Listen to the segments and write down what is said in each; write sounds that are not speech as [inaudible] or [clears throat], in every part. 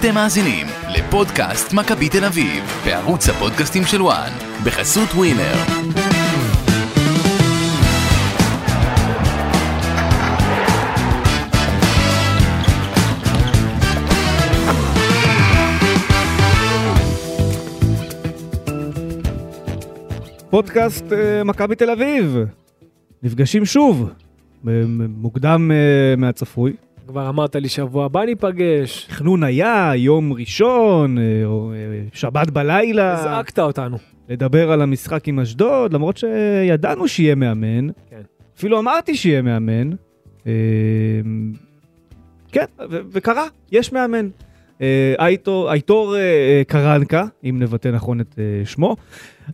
אתם מאזינים לפודקאסט מכבי תל אביב, בערוץ הפודקאסטים של וואן, בחסות ווינר. פודקאסט אה, מכבי תל אביב. נפגשים שוב, מוקדם אה, מהצפוי. כבר אמרת לי שבוע הבא ניפגש, תכנון היה, יום ראשון, אה, אה, שבת בלילה, הזעקת אותנו. לדבר על המשחק עם אשדוד, למרות שידענו שיהיה מאמן. כן. אפילו אמרתי שיהיה מאמן. אה, כן, וקרה, יש מאמן. אייטור קרנקה, אם נבטא נכון את שמו,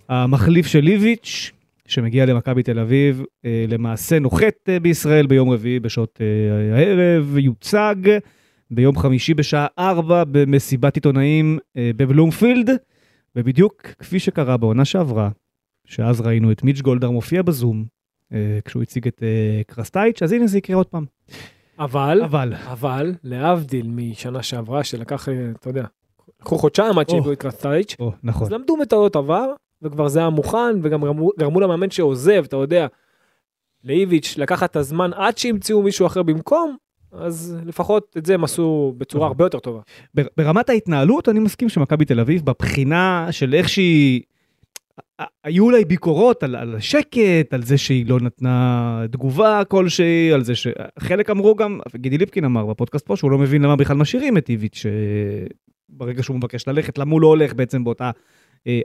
המחליף של ליביץ', שמגיע למכבי תל אביב, אה, למעשה נוחת אה, בישראל ביום רביעי בשעות אה, הערב, יוצג ביום חמישי בשעה 4 במסיבת עיתונאים בבלומפילד, ובדיוק כפי שקרה בעונה שעברה, שאז ראינו את מיץ' גולדהר מופיע בזום, כשהוא הציג את קרסטייץ', אז הנה זה יקרה עוד פעם. אבל, אבל, אבל, להבדיל משנה שעברה שלקח, אתה יודע, לקחו חודשיים עד או. שהביאו את קרסטייץ', נכון. אז למדו מטעויות עבר, וכבר זה היה מוכן, וגם גרמו, גרמו למאמן שעוזב, אתה יודע, לאיביץ' לקחת את הזמן עד שימצאו מישהו אחר במקום, אז לפחות את זה הם עשו בצורה. הרבה יותר טובה. בר- ברמת ההתנהלות, אני מסכים שמכבי תל אביב, בבחינה של איך שהיא... היו אולי ביקורות על, על השקט, על זה שהיא לא נתנה תגובה כלשהי, על זה ש... חלק אמרו גם, גידי ליפקין אמר בפודקאסט פה שהוא לא מבין למה בכלל משאירים את איביץ', שברגע שהוא מבקש ללכת, למה הוא לא הולך בעצם באותה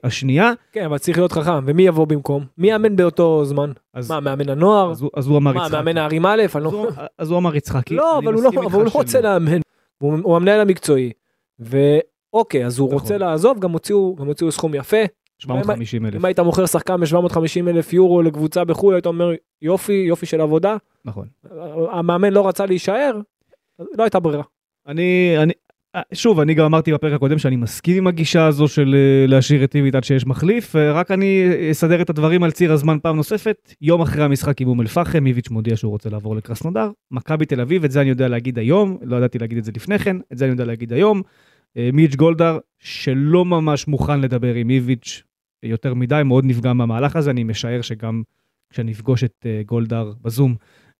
השנייה. כן, אבל צריך להיות חכם, ומי יבוא במקום? מי יאמן באותו זמן? אז, מה, מאמן הנוער? אז, אז הוא אמר מה, יצחקי. מאמן הערים א'? אני אז, לא... אז הוא אמר יצחקי. לא, אני אבל הוא לא, אבל הוא לא רוצה. לאמן. הוא, הוא המנהל המקצועי. ואוקיי, אז הוא נכון. רוצה לעזוב, גם הוציאו, גם הוציאו סכום יפה. 750 אלף. אם היית מוכר שחקן ב-750 אלף יורו לקבוצה בחו"ל, היית אומר, יופי, יופי של עבודה. נכון. המאמן לא רצה להישאר, לא הייתה ברירה. אני, אני, אה, שוב, אני גם אמרתי בפרק הקודם שאני מסכים עם הגישה הזו של אה, להשאיר את טיבית עד שיש מחליף, אה, רק אני אסדר את הדברים על ציר הזמן פעם נוספת. יום אחרי המשחק עם אום אל-פחם, איביץ' מודיע שהוא רוצה לעבור לקרסנודר. מכבי תל אביב, את זה אני יודע להגיד היום, לא ידעתי להגיד את זה לפני כן, את זה אני יודע להגיד היום. אה, מיץ' גולדהר, שלא ממש מוכן לדבר עם איביץ' יותר מדי, מאוד נפגע מהמהלך הזה, אני משער שגם כשאני אפגוש את אה, גולדהר בזום,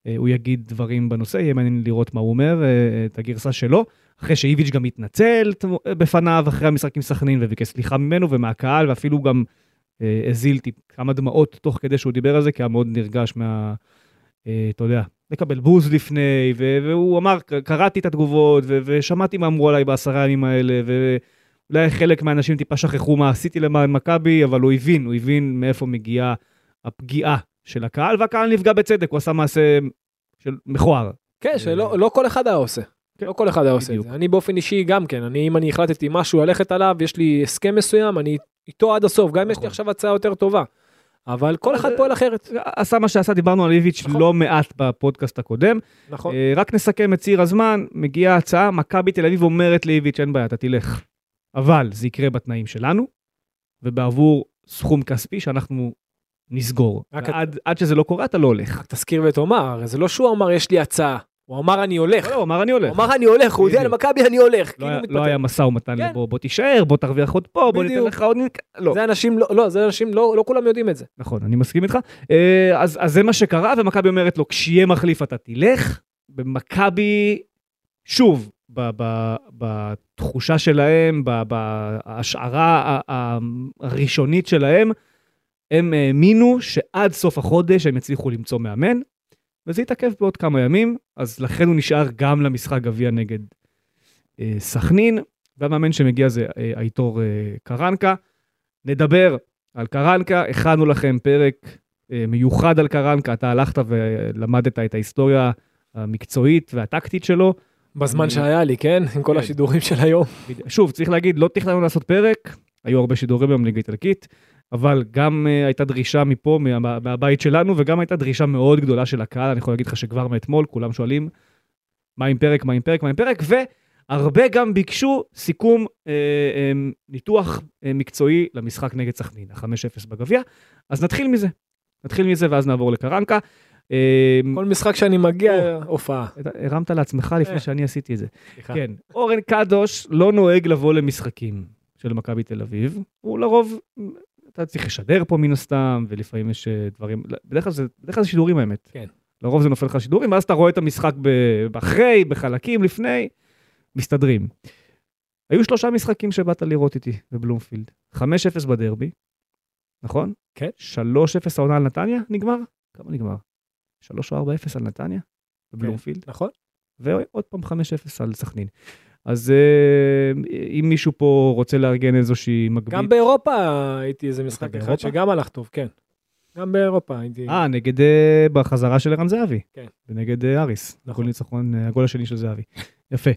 אה, הוא יגיד דברים בנושא, יהיה מעניין לראות מה הוא אומר, אה, אה, את הגרסה שלו. אחרי שאיביץ' גם התנצל תמו- בפניו אחרי המשחק עם סכנין וביקש סליחה ממנו ומהקהל ואפילו גם אה, הזיל כמה דמעות תוך כדי שהוא דיבר על זה כי היה מאוד נרגש מה... אה, אתה יודע, לקבל בוז לפני והוא אמר "ק- קראתי את התגובות ושמעתי מה אמרו עליי בעשרה ימים האלה ואולי חלק מהאנשים טיפה שכחו מה עשיתי למען מכבי אבל הוא הבין, הוא הבין מאיפה מגיעה הפגיעה של הקהל והקהל נפגע בצדק, הוא עשה מעשה של מכוער. כן, שלא לא כל אחד היה עושה. כן, לא כל אחד היה עושה את. זה. אני באופן אישי גם כן, אני, אם אני החלטתי משהו ללכת עליו, יש לי הסכם מסוים, אני איתו עד הסוף, גם אם יש לי נכון. עכשיו הצעה יותר טובה. אבל כל אחד פועל אחרת. עשה מה שעשה, דיברנו על איביץ' נכון. לא מעט בפודקאסט הקודם. נכון. אה, רק נסכם את ציר הזמן, מגיעה הצעה, מכבי תל אביב אומרת לאיביץ', אין בעיה, אתה תלך. אבל זה יקרה בתנאים שלנו, ובעבור סכום כספי שאנחנו נסגור. עד, עד שזה לא קורה, אתה לא הולך. רק תזכיר ותאמר, זה לא שהוא אמר יש לי הצעה, הוא אמר אני הולך. לא, לא, הוא אמר אני הוא הולך. אמר אני הולך, הוא הודיע. למכבי אני הולך. לא כאילו היה- הוא לא. היה משא ומתן כן. לבוא, בוא תישאר, בוא תרוויח עוד פה, בוא ניתן. לך עוד... לא. זה אנשים, לא, לא, זה אנשים, לא כולם יודעים את זה. נכון, אני מסכים איתך. אה, אז, זה מה שקרה, ומכבי אומרת לו, כשיהיה מחליף אתה תלך. במכבי, שוב, בתחושה שלהם, בהשערה הראשונית שלהם, הם האמינו שעד סוף החודש הם יצליחו למצוא מאמן, וזה יתעכב בעוד כמה ימים, אז לכן הוא נשאר גם למשחק גביע נגד אה, סכנין, והמאמן שמגיע זה אה, אייטור אה, קרנקה. נדבר על קרנקה, הכנו לכם פרק אה, מיוחד על קרנקה, אתה הלכת ולמדת את ההיסטוריה המקצועית והטקטית שלו. בזמן אני- שהיה לי, כן? עם כל כן. השידורים של היום. שוב, צריך להגיד, לא תכננו לעשות פרק, היו הרבה שידורים היום ליגה איטלקית, אבל גם uh, הייתה דרישה מפה, מה, מהבית שלנו, וגם הייתה דרישה מאוד גדולה של הקהל, אני יכול להגיד לך שכבר מאתמול כולם שואלים, מה עם פרק, מה עם פרק, מה עם פרק, והרבה גם ביקשו סיכום, אה, אה, ניתוח אה, מקצועי למשחק נגד סכנין, ה-5-0 בגביע, אז נתחיל מזה. נתחיל מזה ואז נעבור לקרנקה. אה, כל משחק שאני מגיע, הופעה. הרמת לעצמך לפני אה. שאני עשיתי את זה. כן, אורן קדוש לא נוהג לבוא למשחקים של מכבי תל אביב, הוא לרוב, אתה צריך לשדר פה מן הסתם, ולפעמים יש אה, דברים, בדרך כלל זה, בדרך כלל זה שידורים האמת. כן. לרוב זה נופל לך שידורים, ואז אתה רואה את המשחק אחרי, בחלקים, לפני, מסתדרים. היו שלושה משחקים שבאת לראות איתי בבלומפילד. 5-0 בדרבי, נכון? כן. 3-0 העונה על נתניה, נגמר? כמה נגמר? 3 או 4-0 על נתניה? בבלומפילד? נכון? ועוד פעם 5-0 על סכנין. אז אה, אם מישהו פה רוצה לארגן איזושהי מגבית... גם באירופה הייתי איזה משחק באירופה? אחד שגם הלך טוב, כן. גם באירופה הייתי... אה, נגד... אה, בחזרה של ערן זהבי. כן. ונגד אה, אריס. נכון. ניצחון, הגול השני של זהבי. [laughs] יפה.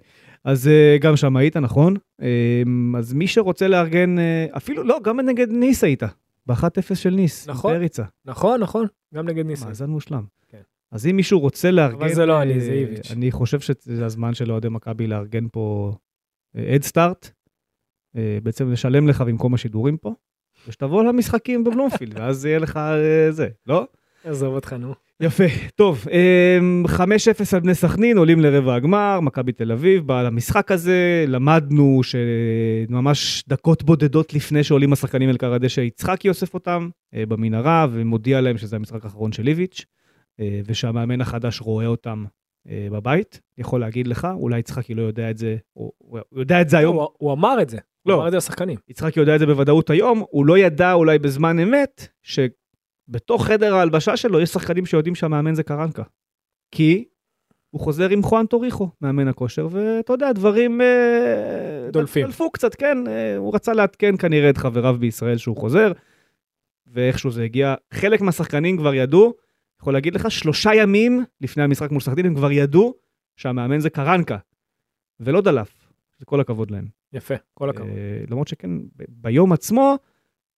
אז גם שם היית, נכון? אה, אז מי שרוצה לארגן, אפילו, לא, גם נגד ניס היית. ב-1-0 של ניס. נכון. פריצה. נכון, נכון, גם נגד ניסן. מאזן מושלם. כן. אז אם מישהו רוצה לארגן... אבל זה לא אני, אה, זה איביץ'. אני חושב שזה הזמן של אוהדי מכבי לארגן פה אדסטארט. בעצם לשלם לך במקום השידורים פה, ושתבוא למשחקים בבלומפילד, [laughs] ואז יהיה לך אה, זה, לא? עזוב אותך, נו. יפה, טוב, אמ, 5-0 על בני סכנין, עולים לרבע הגמר, מכבי תל אביב, בא למשחק הזה, למדנו שממש דקות בודדות לפני שעולים השחקנים אל קר הדשא, יצחקי אוסף אותם אה, במנהרה, ומודיע להם שזה המשחק האחרון של איביץ', אה, ושהמאמן החדש רואה אותם אה, בבית. יכול להגיד לך, אולי יצחקי לא יודע את זה, הוא הוא יודע את זה היום, הוא- הוא אמר את זה. לא. הוא אמר את זה לשחקנים. יצחקי יודע את זה בוודאות היום, הוא לא ידע אולי בזמן אמת, שבתוך חדר ההלבשה שלו יש שחקנים שיודעים שהמאמן זה קרנקה. כי הוא חוזר עם חואן טוריחו, מאמן הכושר, ואתה יודע, דברים... אה, דולפים. דלפו קצת, כן, אה, הוא רצה לעדכן כנראה את חבריו בישראל שהוא חוזר, ואיכשהו זה הגיע. חלק מהשחקנים כבר ידעו, יכול להגיד לך, שלושה ימים לפני המשחק מול סכנין, הם כבר ידעו שהמאמן זה קרנקה, ולא דלף. זה כל הכבוד להם. יפה, כל הכבוד. אה, למרות שכן, ביום עצמו,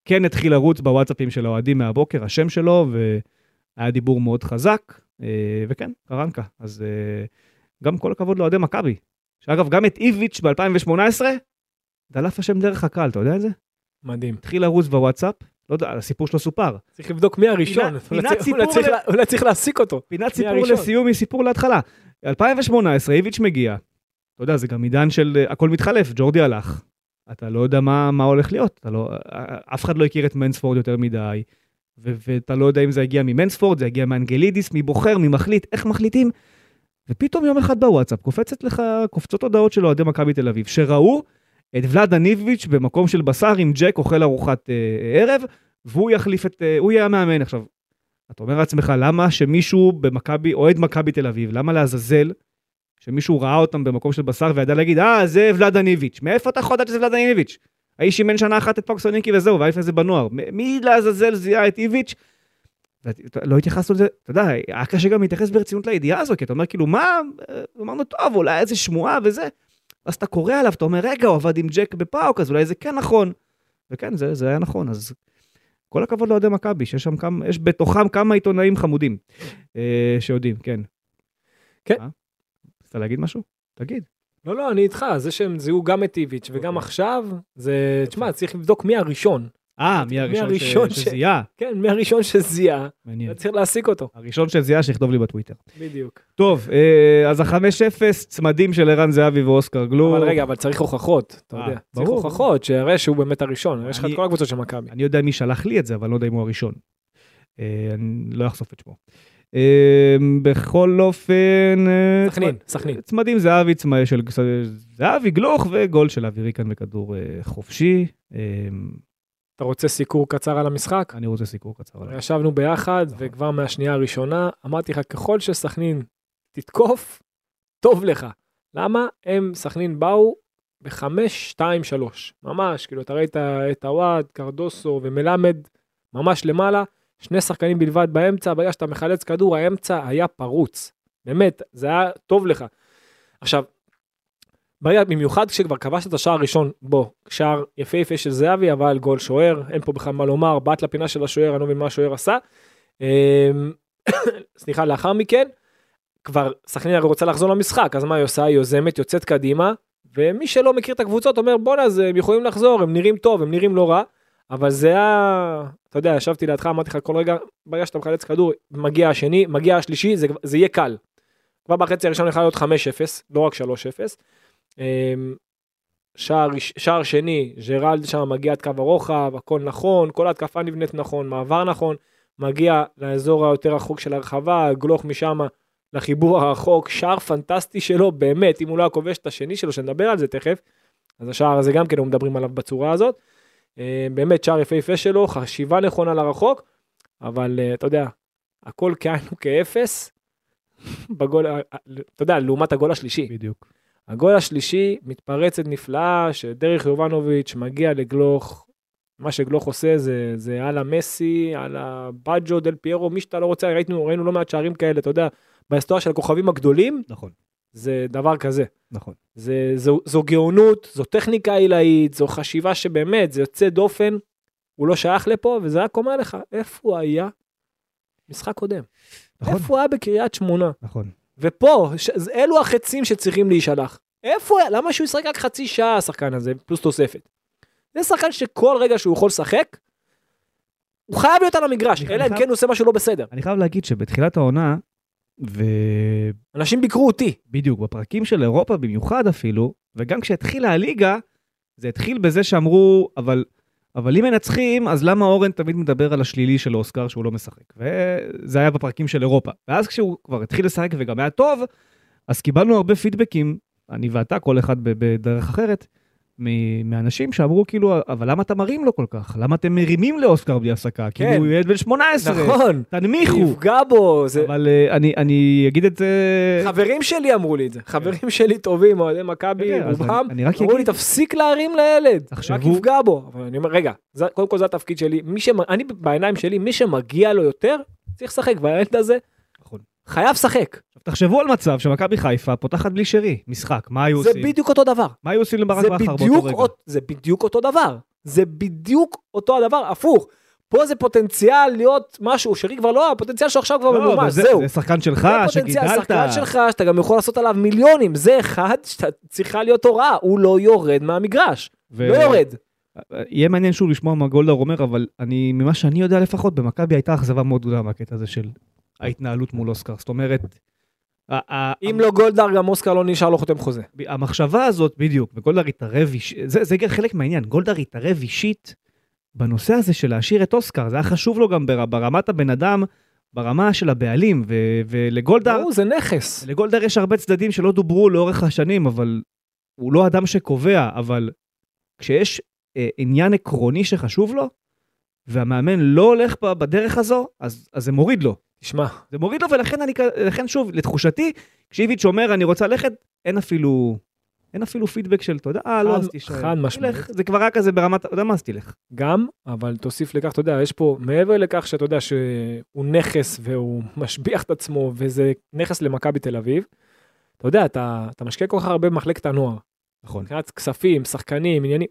כן התחיל לרוץ בוואטסאפים של האוהדים מהבוקר, השם שלו, והיה דיבור מאוד חזק, אה, וכן, קרנקה. אז אה, גם כל הכבוד לאוהדי מכבי. שאגב, גם את איביץ' ב-2018, דלף השם דרך הקהל, אתה יודע את זה? מדהים. התחיל לרוץ בוואטסאפ, לא יודע, הסיפור שלו סופר. צריך לבדוק מי הראשון. אולי צריך- סיפור להעסיק אותו. פינת סיפור. לסיום מסיפור להתחלה. 2018, איביץ' מגיע. אתה יודע, זה גם עידן של אה, הכל מתחלף, ג'ורדי הלך. אתה לא יודע מה, מה הולך להיות, לא, אה, אף אחד לא הכיר את מנספורד יותר מדי, ו- ואתה לא יודע אם זה הגיע ממנספורד, זה הגיע מאנגלידיס, מי בוחר, מי מחליט, איך מחליטים. ופתאום יום אחד בוואטסאפ קופצת לך, קופצות הודעות של אוהדי מכבי תל אביב, שראו את ולאדה ניביץ' במקום של בשר עם ג'ק אוכל ארוחת אה, ערב, והוא יחליף את, אה, הוא יהיה המאמן. עכשיו, אתה אומר לעצמך, למה שמישהו במכבי, אוהד מכבי תל אביב, למה לעזאזל שמישהו ראה אותם במקום של בשר וידע להגיד, אה, זה ולאדה ניביץ', מאיפה אתה יכול לדעת שזה ולאדה ניביץ'? האיש אימן שנה אחת את פקסוניקי וזהו, והיה לפני זה בנוער. מי לעזאזל זיהה את איביץ'? לא התייחסנו לזה, אתה יודע, היה קשה גם להתייחס ברצינות לידיעה הזו, כי אתה אומר כאילו, מה, אה, אמרנו, טוב, אולי איזה שמועה וזה. אז אתה קורא עליו, אתה אומר, רגע, הוא עבד עם ג'ק בפאוק, אז אולי זה כן נכון. וכן, זה, זה היה נכון, אז כל הכבוד לאוהדי מכבי, שיש שם כמה, יש בתוכם כמה עיתונאים חמודים אה, שיודעים, כן. כן. אה? רצית להגיד משהו? תגיד. לא, לא, אני איתך, זה שהם זיהו גם את איביץ' וגם אוקיי. עכשיו, זה, תשמע, צריך לבדוק מי הראשון. אה, מי הראשון שזיהה? כן, מי הראשון שזיהה, מעניין. צריך להעסיק אותו. הראשון שזיהה שיכתוב לי בטוויטר. בדיוק. טוב, אה, אז ה-5-0, צמדים של ערן זהבי ואוסקר גלור. אבל רגע, אבל צריך הוכחות, אתה אה, יודע. צריך. הוכחות, שיראה שהוא באמת הראשון. יש לך את כל הקבוצות של מכבי. אני יודע מי שלח לי את זה, אבל לא יודע אם הוא הראשון. אה, אני לא אחשוף את שמו. בכל אופן... סכנין, סכנין. צמדים זהבי, צמד של זהבי גלוך וגול של אבי ריקן בכדור חופשי. אתה רוצה סיקור קצר על המשחק? אני רוצה סיקור קצר עליו. ישבנו ביחד, נכון. וכבר מהשנייה הראשונה אמרתי לך, ככל שסכנין תתקוף, טוב לך. למה? הם, סכנין באו בחמש, שתיים, שלוש. ממש, כאילו, אתה ראית את הוואד, קרדוסו ומלמד, ממש למעלה, שני שחקנים בלבד באמצע, ברגע שאתה מחלץ כדור, האמצע היה פרוץ. באמת, זה היה טוב לך. עכשיו, במיוחד כשכבר כבשת את השער הראשון, בוא, שער יפהפה של זהבי, אבל גול שוער, אין פה בכלל מה לומר, בעט לפינה של השוער, אני לא מבין מה השוער עשה. אמ, [coughs] סליחה, לאחר מכן, כבר סכנין הרי רוצה לחזור למשחק, אז מה היא עושה? היא יוזמת, יוצאת קדימה, ומי שלא מכיר את הקבוצות אומר בואנה, אז הם יכולים לחזור, הם נראים טוב, הם נראים לא רע, אבל זה היה, אתה יודע, ישבתי לידך, אמרתי לך, כל רגע, ברגע שאתה מחלץ כדור, מגיע השני, מגיע השלישי, זה, זה יהיה קל. כבר בחצי הראשון יכול להיות 5-0, לא רק 3-0. אמ, שער, שער שני, ג'רלד שם מגיע עד קו הרוחב, הכל נכון, כל ההתקפה נבנית נכון, מעבר נכון, מגיע לאזור היותר רחוק של הרחבה, גלוך משם לחיבור הרחוק, שער פנטסטי שלו, באמת, אם הוא לא היה כובש את השני שלו, שנדבר על זה תכף, אז השער הזה גם כן, הוא מדברים עליו בצורה הזאת. אה, באמת, שער יפהפה שלו, חשיבה נכונה לרחוק, אבל אה, אתה יודע, הכל כאין וכאפס, בגול, אה, אתה יודע, לעומת הגול השלישי. בדיוק. הגול השלישי, מתפרצת נפלאה, שדרך יובנוביץ' מגיע לגלוך, מה שגלוך עושה זה, זה על המסי, על הבאג'ו דל פיירו, מי שאתה לא רוצה, ראינו, ראינו לא מעט שערים כאלה, אתה יודע, בהיסטוריה של הכוכבים הגדולים, נכון, זה דבר כזה. נכון. זה, זו, זו גאונות, זו טכניקה עילאית, זו חשיבה שבאמת, זה יוצא דופן, הוא לא שייך לפה, וזה רק אומר לך, איפה הוא היה משחק קודם? נכון, איפה הוא היה בקריית שמונה? נכון. ופה, ש... אלו החצים שצריכים להישלח. איפה? למה שהוא ישחק רק חצי שעה, השחקן הזה, פלוס תוספת? זה שחקן שכל רגע שהוא יכול לשחק, הוא חייב להיות על המגרש, אלא אם כן הוא עושה משהו לא בסדר. אני חייב להגיד שבתחילת העונה, ובדיוק אנשים ביקרו אותי. בפרקים של אירופה במיוחד אפילו, וגם כשהתחילה הליגה, זה התחיל בזה שאמרו, אבל, אבל אם מנצחים, אז למה אורן תמיד מדבר על השלילי של אוסקר שהוא לא משחק? וזה היה בפרקים של אירופה. ואז כשהוא כבר התחיל לשחק וגם היה טוב, אז קיבלנו הרבה פידבקים, אני ואתה, כל אחד בדרך אחרת, מאנשים שאמרו כאילו, אבל למה אתה מרים לו כל כך? למה אתם מרימים לאוסקר בלי הפסקה? כן. כאילו הוא ילד בן 18, נכון. תנמיכו. יפגע בו. זה... אבל אה, אני, אני אגיד את זה... חברים שלי אמרו לי את זה. חברים שלי טובים, אוהדי מכבי, כן, רובם, רק אמרו לי, תפסיק להרים לילד, רק תחשבו- יפגע בו. אבל אני אומר, רגע, זה- קודם כל זה התפקיד שלי. מי שמ... אני בעיניים שלי, מי שמגיע לו יותר, צריך לשחק, והילד הזה. חייב לשחק. תחשבו על מצב שמכבי חיפה פותחת בלי שרי, משחק, מה היו זה עושים? בדיוק אותו דבר. מה היו עושים לברק זה בכר באותו רגע? זה בדיוק אותו דבר. זה בדיוק אותו הדבר, הפוך. פה זה פוטנציאל להיות משהו, שרי כבר לא, הפוטנציאל שלו עכשיו כבר לא, ממומש, זה- זהו. זה שחקן שלך, זה פוטנציאל, שגידלת. שחקן שלך, שאתה גם יכול לעשות עליו מיליונים. זה אחד שאתה צריכה להיות הוראה, הוא לא יורד מהמגרש. ו- לא יורד. יהיה מעניין שוב לשמוע מה גולדהר אומר, אבל אני, ממה שאני יודע לפחות, במכבי הייתה אכזבה מאוד גדולה מהקטע הזה של ההתנהלות מול אוסקר. זאת אומרת, אם לא גולדהר, גם אוסקר לא נשאר לו חותם חוזה. המחשבה הזאת, בדיוק, וגולדהר התערב אישית, זה, חלק מהעניין, גולדהר התערב אישית בנושא הזה של להשאיר את אוסקר, זה היה חשוב לו גם בר, ברמת הבן אדם, ברמה של הבעלים, ו, ולגולדהר, ברור, זה נכס. לגולדהר יש הרבה צדדים שלא דוברו לאורך השנים, אבל הוא לא אדם שקובע, אבל כשיש אה, עניין עקרוני שחשוב לו, והמאמן לא הולך בדרך הזו, אז, אז זה מוריד לו. תשמע, זה מוריד לו, ולכן אני, לכן שוב, לתחושתי, כשאיביץ' אומר אני רוצה ללכת, אין אפילו, אין אפילו פידבק של תודה, אה, לא, אז תישאר. חד משמעית. זה כבר היה כזה ברמת, אתה יודע מה, אז תלך. גם, אבל תוסיף לכך, אתה יודע, יש פה, מעבר לכך שאתה יודע שהוא נכס והוא משביח את עצמו, וזה נכס למכבי תל אביב, אתה יודע, אתה, אתה משקיע כל כך הרבה במחלקת הנוער, נכון. מבחינת כספים, שחקנים, עניינים,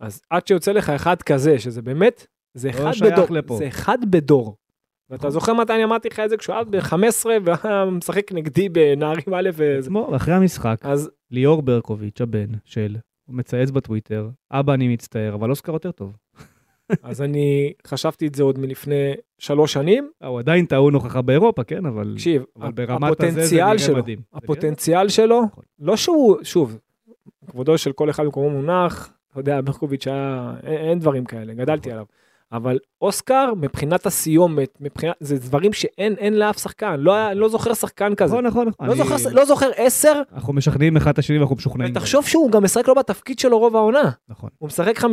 אז עד שיוצא לך אחד כזה, שזה באמת, זה אחד לא בדור, לפה. זה אחד בדור. ואתה. זוכר מתי אני אמרתי לך את זה כשהוא היה ב-15 והיה משחק נגדי בנערים א' וזה. עצמו, אחרי המשחק, אז ליאור ברקוביץ', הבן של, הוא מצייץ בטוויטר, אבא אני מצטער, אבל אוסקר יותר טוב. [laughs] אז אני חשבתי את זה עוד מלפני שלוש שנים. אה, הוא עדיין טעון הוכחה באירופה, כן, אבל... תקשיב, אבל ברמת הזה זה הפוטנציאל נראה שלו, מדהים. הפוטנציאל שלו, נכון. לא שהוא, שוב, כבודו של כל אחד במקומו מונח, אתה יודע, ברקוביץ' היה, אין, אין דברים כאלה, גדלתי נכון. עליו. אבל אוסקר, מבחינת הסיומת, מבחינת, זה דברים שאין אין לאף שחקן, לא, היה, לא זוכר שחקן כזה. נכון, נכון. לא, אני- זוכר, לא זוכר עשר, אנחנו משכנעים אחד את השני ואנחנו משוכנעים. ותחשוב שהוא גם משחק לא בתפקיד שלו רוב העונה. נכון. הוא משחק 50-50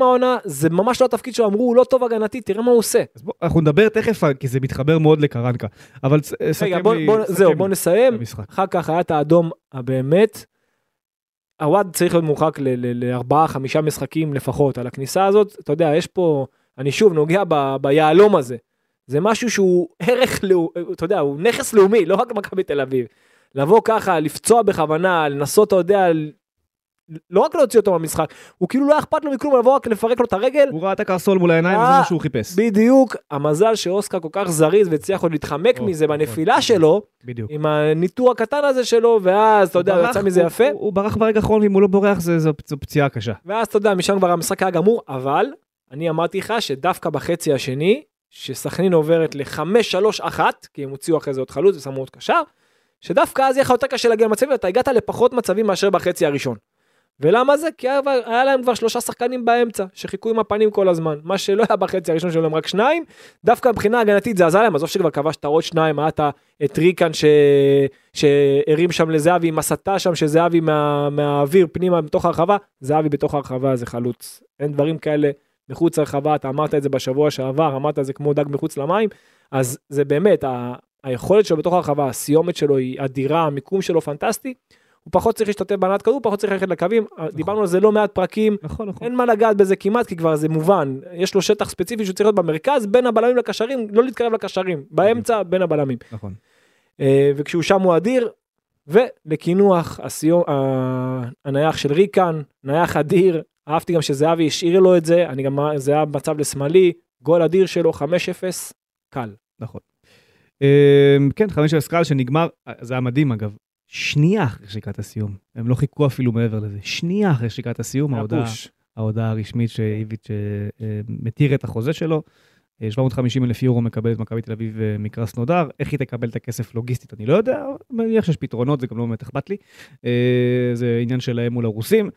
העונה, זה ממש לא התפקיד שלו, אמרו, הוא לא טוב הגנתית, תראה מה הוא עושה. אז בוא, אנחנו נדבר תכף, כי זה מתחבר מאוד לקרנקה. אבל ס- סכם רגע, בוא, לי- בוא, סכם זהו, בוא נסיים. המשחק. אחר כך היה את האדום הבאמת. הוואד צריך להיות מורחק לארבעה, חמישה משחקים לפחות על הכניסה הזאת. אתה יודע, יש פה, אני שוב נוגע ב- ביהלום הזה. זה משהו שהוא ערך, לאו- אתה יודע, הוא נכס לאומי, לא רק למכבי תל אביב. לבוא ככה, לפצוע בכוונה, לנסות, אתה יודע, לא רק להוציא אותו מהמשחק, הוא כאילו לא אכפת לו מכלום, לבוא רק לפרק לו את הרגל. הוא ראה את הקרסול מול העיניים, וזה אה, מה שהוא חיפש. בדיוק, המזל שאוסקר כל כך זריז והצליח עוד להתחמק או, מזה נכון, בנפילה נכון. שלו, בדיוק. עם הניטור הקטן הזה שלו, ואז, אתה יודע, הוא יצא מזה הוא- יפה. הוא הוא ברח ברגע האחרון, ואם הוא לא בורח זה- זו זו פציעה קשה. ואז אתה יודע, משם כבר המשחק היה גמור, אבל אני אמרתי לך שדווקא בחצי השני, שסכנין עוברת ל-5-3-1, כי הם הוציאו אחרי זה עוד חלוץ ושמו עוד קשר, שדווקא אז יהיה לך יותר קשה להגיע למצבים, ואתה הגעת לפחות מצבים מאשר בחצי הראשון. ולמה זה? כי היה, היה להם כבר שלושה שחקנים באמצע, שחיכו עם הפנים כל הזמן. מה שלא היה בחצי הראשון שלהם רק שניים, דווקא מבחינה הגנתית זה עזר להם, עזוב שכבר כבשת עוד שניים, היה את ריקן ש... שהרים שם לזהבי עם הסתה שם, שזהבי מה... מהאוויר פנימה בתוך הרחבה, זהבי בתוך הרחבה זה חלוץ. אין דברים כאלה מחוץ לרחבה, אתה אמרת את זה בשבוע שעבר, אמרת את זה כמו דג מחוץ למים, אז זה באמת, ה... היכולת שלו בתוך הרחבה, הסיומת שלו היא אדירה, המיקום שלו פנטסטי. הוא פחות צריך להשתתף בהנעת כדור, פחות צריך ללכת לקווים, נכון. דיברנו על זה לא מעט פרקים, נכון, נכון. אין מה לגעת בזה כמעט, כי כבר זה מובן, יש לו שטח ספציפי שהוא צריך להיות במרכז, בין הבלמים לקשרים, לא להתקרב לקשרים, באמצע, בין הבלמים. נכון. אה, וכשהוא שם הוא אדיר, ולקינוח הסיום, הנייח של ריקן, נייח אדיר, אהבתי גם שזהבי השאיר לו את זה, אני גם, זה היה מצב לשמאלי, גול אדיר שלו, 5-0, קל. נכון. אה, כן, 5-0 קל שנגמר, זה היה מדהים אגב, שנייה אחרי שריקת הסיום. הם לא חיכו אפילו מעבר לזה. שנייה אחרי שריקת הסיום, ההודעה, ההודעה הרשמית שאיביץ' אה, אה, מתיר את החוזה שלו. 750 אה, אלף יורו מקבלת מכבי תל אביב מקרס נודר, איך היא תקבל את הכסף לוגיסטית אני לא יודע, מניח שיש פתרונות, זה גם לא באמת אכפת לי. זה עניין שלהם מול הרוסים.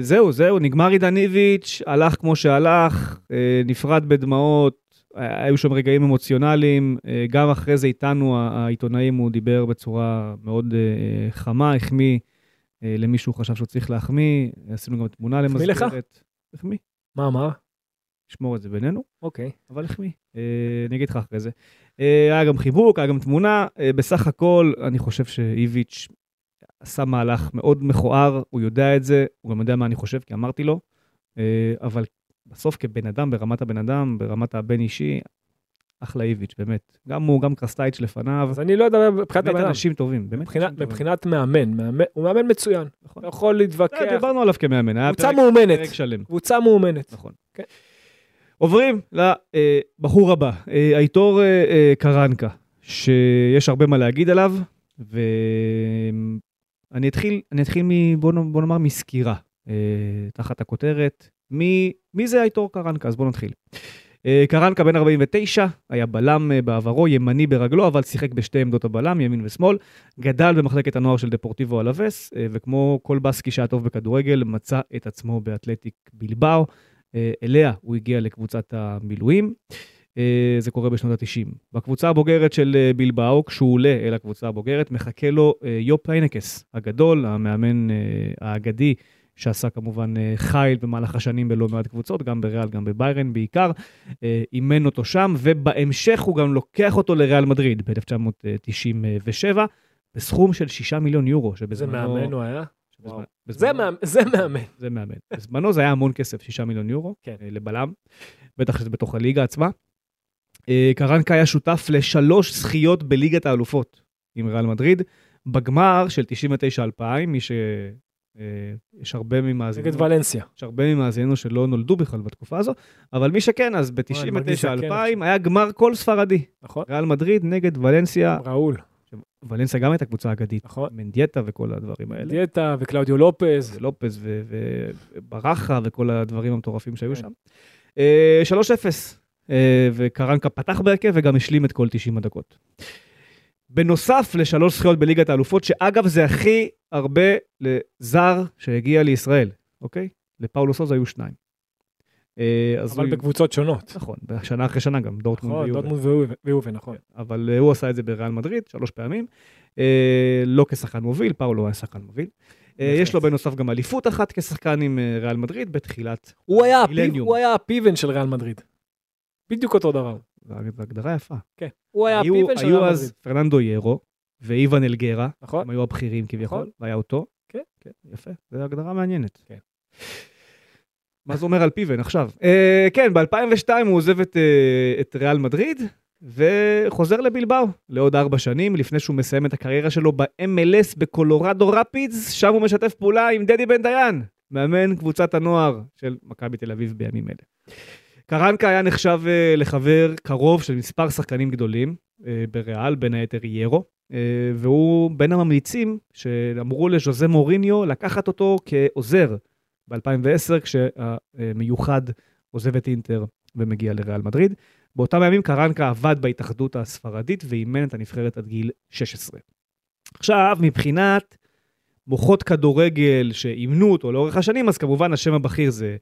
זהו, זהו, נגמר עידן איביץ', הלך כמו שהלך, נפרד בדמעות, היו שם רגעים אמוציונליים, אה, גם אחרי זה איתנו, העיתונאים, הוא דיבר בצורה מאוד אה, חמה, החמיא אה, למי שהוא חשב שהוא צריך להחמיא, עשינו גם תמונה למזכרת. החמיא לך? החמיא. מה, מה? נשמור את זה בינינו. אוקיי. אבל החמיא. אני אגיד לך אחרי זה. היה גם חיבוק, היה גם תמונה. בסך הכל, אני חושב שאיביץ' עשה מהלך מאוד מכוער, הוא יודע את זה, הוא גם יודע מה אני חושב, כי אמרתי לו. אבל בסוף כבן אדם, ברמת הבן אדם, ברמת הבן אישי, אחלה איביץ', באמת. גם הוא, גם קרסטייץ' לפניו. אז אני לא יודע מבחינת הבן אדם. באמת אנשים טובים, באמת מבחינת. מבחינת מאמן, מאמן, הוא מאמן מצוין. נכון. יכול להתווכח. לא, דיברנו עליו כמאמן, היה קבוצה מאומנת. פרק שלם. קבוצה מאומנת. נכון. כן. עוברים לבחור הבא, אה, הייטור אה, אה, קרנקה, שיש הרבה מה להגיד עליו, ואני אתחיל, אני אתחיל מ... בוא נאמר מסקירה, תחת הכותרת מי, מי זה הייטור קרנקה? אז בואו נתחיל. אה, קרנקה בן 49, היה בלם אה, בעברו, ימני ברגלו, אבל שיחק בשתי עמדות הבלם, ימין ושמאל. גדל במחלקת הנוער של דפורטיבו אלווס, אה, וכמו כל בסקי שהיה טוב בכדורגל, מצא את עצמו באתלטיק בלבאו. אליה הוא הגיע לקבוצת המילואים. זה קורה בשנות ה-90. בקבוצה הבוגרת של בלבאו, כשהוא עולה אל הקבוצה הבוגרת, מחכה לו יופ איינקס הגדול, המאמן האגדי שעשה כמובן אה, חייל במהלך השנים בלא מעט קבוצות, גם בריאל, גם בביירן בעיקר, אה, אימן אותו שם, ובהמשך הוא גם לוקח אותו לריאל מדריד ב-1997, בסכום של 6 מיליון יורו, שבזמנו... זה מאמן הוא היה? זה, מאמן. זה מאמן. זה מאמן. בזמנו זה היה המון כסף, 6 מיליון יורו, כן. אה, לבלם, בטח שזה בתוך הליגה עצמה. קרנקה היה שותף לשלוש זכיות בליגת האלופות עם ריאל מדריד. בגמר של 99-2000, מי ש... אה, יש הרבה ממאזינו, נגד ולנסיה. יש הרבה ממאזינו שלא נולדו בכלל בתקופה הזו, אבל מי שכן, אז ב-99-2000 היה גמר כל ספרדי. נכון. ריאל מדריד נגד ולנסיה. ראול. ולנסיה גם הייתה קבוצה אגדית. נכון. מנדיאטה וכל הדברים האלה. מנדיאטה וקלאודיו לופז. לופז וברחה וכל הדברים המטורפים שהיו כן. שם. 3-0, אה, וקרנקה פתח בהרכב וגם השלים את כל 90 הדקות. בנוסף לשלוש זכיות בליגת האלופות, שאגב זה הכי הרבה לזר שהגיע לישראל, אוקיי? לפאולו סוזה היו שניים. אה, אבל הוא... בקבוצות שונות. נכון, שנה אחרי שנה גם, דורטמונד נכון, ויובה. דורטמונד ויובה, נכון. אבל uh, הוא עשה את זה בריאל מדריד שלוש פעמים, לא כשחקן מוביל, פאולו היה שחקן מוביל. יש לו בנוסף גם אליפות אחת כשחקן עם ריאל מדריד בתחילת הפיב, הוא היה הפיבן של ריאל מדריד. בדיוק אותו דבר. זו הגדרה יפה. כן. הוא היה הפיבן של. היו אז פרננדו ירו ואיוון אלגרה, נכון. הם היו הבכירים כביכול, נכון. והיה אותו. כן. כן, יפה, זו הגדרה מעניינת. כן. מה זה אומר על פיבן עכשיו? אה, כן, ב-2002 הוא עוזב אה, את ריאל מדריד, וחוזר לבלבאו לעוד ארבע שנים, לפני שהוא מסיים את הקריירה שלו ב-MLS בקולורדו רפידס, שם הוא משתף פעולה עם דדי בן דיין, מאמן קבוצת הנוער של מכבי תל אביב בימים אלה. קרנקה היה נחשב uh, לחבר קרוב של מספר שחקנים גדולים uh, בריאל, בין היתר ירו, uh, והוא בין הממליצים שאמרו לז'וזה מוריניו לקחת אותו כעוזר ב-2010, כשהמיוחד עוזב את אינטר ומגיע לריאל מדריד. באותם הימים קרנקה עבד בהתאחדות הספרדית ואימן את הנבחרת עד גיל 16. עכשיו, מבחינת מוחות כדורגל שאימנו אותו לאורך השנים, אז כמובן השם הבכיר זה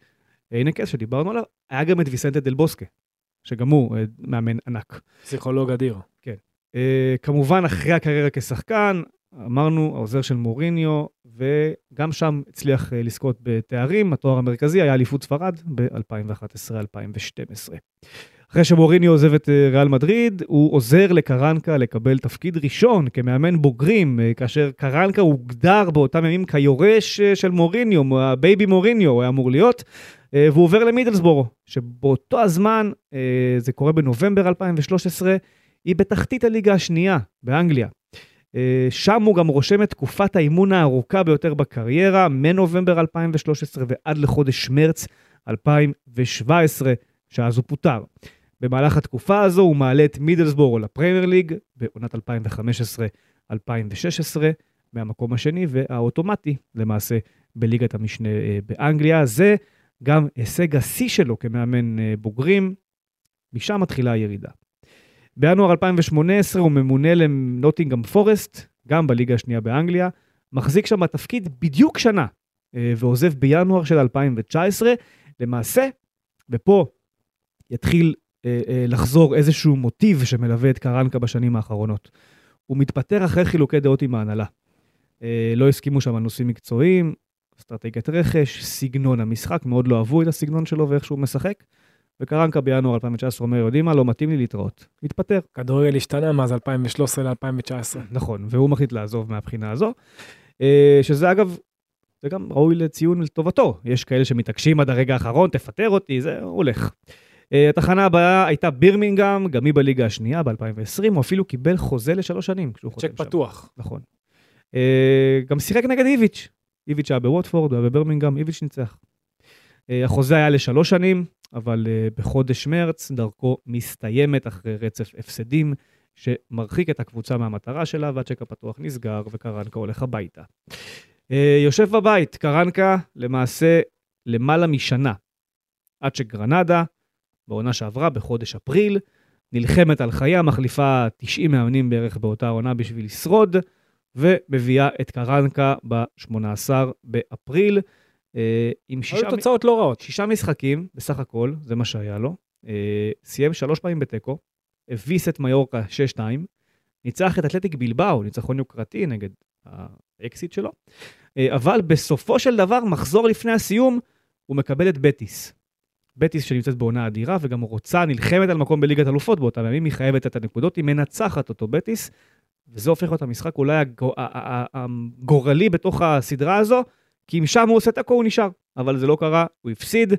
איינקס, שדיברנו עליו, היה גם את ויסנטה דל בוסקה, שגם הוא אה, מאמן ענק. פסיכולוג אדיר. אה, כמובן, אחרי הקריירה כשחקן, אמרנו, העוזר של מוריניו, וגם שם הצליח אה, לזכות בתארים. התואר המרכזי היה אליפות ספרד ב-2011-2012. אחרי שמוריניו עוזב את ריאל מדריד, הוא עוזר לקרנקה לקבל תפקיד ראשון כמאמן בוגרים, כאשר קרנקה הוגדר באותם ימים כיורש של מוריניו, ה baby מוריניו הוא היה אמור להיות, והוא עובר למידלסבורו, שבאותו הזמן, אה, זה קורה בנובמבר 2013, היא בתחתית הליגה השנייה באנגליה. אה, שם הוא גם רושם את תקופת האימון הארוכה ביותר בקריירה, מנובמבר 2013 ועד לחודש מרץ 2017, שאז הוא פוטר. במהלך התקופה הזו הוא מעלה את מידלסבורו לפרמייר ליג בעונת 2015-2016, מהמקום השני והאוטומטי למעשה בליגת המשנה אה, באנגליה. זה גם הישג השיא שלו כמאמן אה, בוגרים, משם מתחילה הירידה. בינואר 2018 הוא ממונה לנוטינגאם פורסט, גם בליגה השנייה באנגליה, מחזיק שם בתפקיד בדיוק שנה, אה, ועוזב בינואר של 2019. למעשה, ופה יתחיל אה, לחזור איזשהו מוטיב שמלווה את קרנקה בשנים האחרונות. הוא מתפטר אחרי חילוקי דעות עם ההנהלה. לא הסכימו שם על נושאים מקצועיים, אסטרטגיית רכש, סגנון המשחק, מאוד לא אהבו את הסגנון שלו ואיך שהוא משחק. וקרנקה בינואר 2019 אומר, יודעים מה, לא מתאים לי להתראות. מתפטר. כדורגל השתנה מאז 2013 ל-2019. נכון, והוא מחליט לעזוב מהבחינה הזו. אה, שזה אגב, זה גם ראוי לציון לטובתו. יש כאלה שמתעקשים עד הרגע האחרון, תפטר אותי, זה הולך. אה, התחנה הבאה הייתה בירמינגהם, גם היא בליגה השנייה ב-2020, הוא אפילו קיבל חוזה לשלוש שנים. כשהוא חותם צ'ק. פתוח. נכון. אה, גם שיחק נגד איביץ'. איביץ' היה בווטפורד, היה בברמינגהם, איביץ' ניצח. אה, החוזה היה לשלוש שנים, אבל אה, בחודש מרץ דרכו מסתיימת אחרי רצף הפסדים, שמרחיק את הקבוצה מהמטרה שלה, והצ'ק הפתוח נסגר וקרנקה הולך הביתה. אה, יושב בבית, קרנקה למעשה למעלה משנה, עד שגרנדה, בעונה שעברה, בחודש אפריל, נלחמת על חייה, מחליפה 90 מאמנים בערך באותה עונה בשביל לשרוד, ומביאה את קרנקה ב-18 באפריל. אה, עם שישה, היו תוצאות לא רעות. שישה משחקים בסך הכל, זה מה שהיה לו. אה, סיים שלוש פעמים בתיקו, הביס את מיורקה 6-2, ניצח את אתלטיק בלבאו, ניצחון יוקרתי נגד האקסיט שלו, אה, אבל בסופו של דבר, מחזור לפני הסיום, הוא מקבל את בטיס. בטיס שנמצאת בעונה אדירה וגם רוצה, נלחמת על מקום בליגת אלופות באותם ימים, היא חייבת את הנקודות, היא מנצחת אותו בטיס, וזה הופך להיות המשחק אולי הגורלי בתוך הסדרה הזו, כי אם שם הוא עושה תיקו הוא נשאר, אבל זה לא קרה, הוא הפסיד.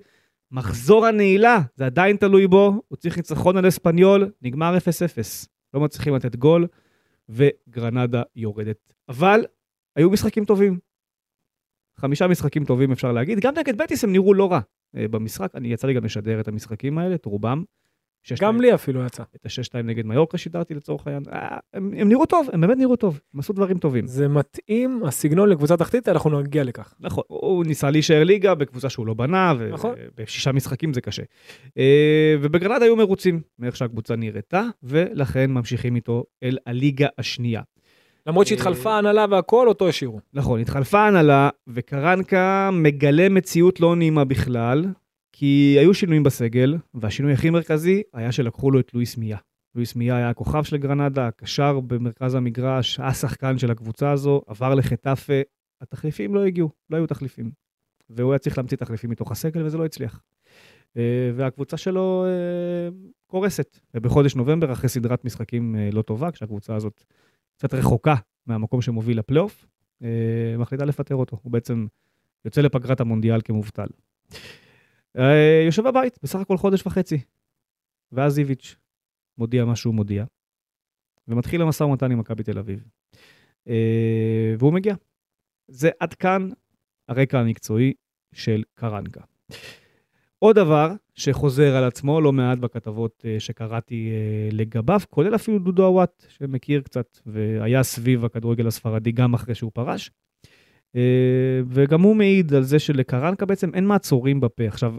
מחזור הנעילה, זה עדיין תלוי בו, הוא צריך ניצחון על אספניול, נגמר 0-0. לא מצליחים לתת גול, וגרנדה יורדת. אבל היו משחקים טובים. חמישה משחקים טובים אפשר להגיד, גם נגד בטיס הם נראו לא רע אה, במשחק, אני יצא לי גם לשדר את המשחקים האלה, את רובם. גם לי אפילו יצא. את השש-שתיים נגד מיורקה שידרתי לצורך העניין. אה, הם, הם נראו טוב, הם באמת נראו טוב, הם עשו דברים טובים. זה מתאים, הסגנון לקבוצה תחתית, אנחנו נגיע לכך. נכון, הוא ניסה להישאר ליגה בקבוצה שהוא לא בנה, נכון. ובשישה משחקים זה קשה. אה, ובגרנד היו מרוצים מאיך שהקבוצה נראתה, ולכן ממשיכים איתו אל הליגה השנייה. למרות אה, שהתחלפה ההנהלה והכל, אותו השאירו. נכון, התחלפה ההנהלה, וקרנקה מגלה מציאות לא נעימה בכלל, כי היו שינויים בסגל, והשינוי הכי מרכזי היה שלקחו לו את לואיס מיה. לואיס מיה היה הכוכב של גרנדה, הקשר במרכז המגרש, השחקן של הקבוצה הזו, עבר לחטאפה, התחליפים לא הגיעו, לא היו תחליפים. והוא היה צריך להמציא תחליפים מתוך הסגל, וזה לא הצליח. אה, והקבוצה שלו אה, קורסת. ובחודש נובמבר, אחרי סדרת משחקים אה, לא טובה, כשהקבוצה הזאת קצת רחוקה מהמקום שמוביל לפלייאוף, מחליטה לפטר אותו. הוא בעצם יוצא לפגרת המונדיאל כמובטל. אה, יושב בבית, בסך הכל חודש וחצי. ואז איביץ' מודיע מה שהוא מודיע, ומתחיל המשא ומתן עם מכבי תל אביב. אה, והוא מגיע. זה עד כאן הרקע המקצועי של קרנקה. עוד דבר שחוזר על עצמו לא מעט בכתבות אה, שקראתי לגביו, כולל אפילו דודו עוואט, שמכיר קצת והיה סביב הכדורגל הספרדי גם אחרי שהוא פרש. אה, וגם הוא מעיד על זה שלקרנקה בעצם אין מעצורים בפה. עכשיו,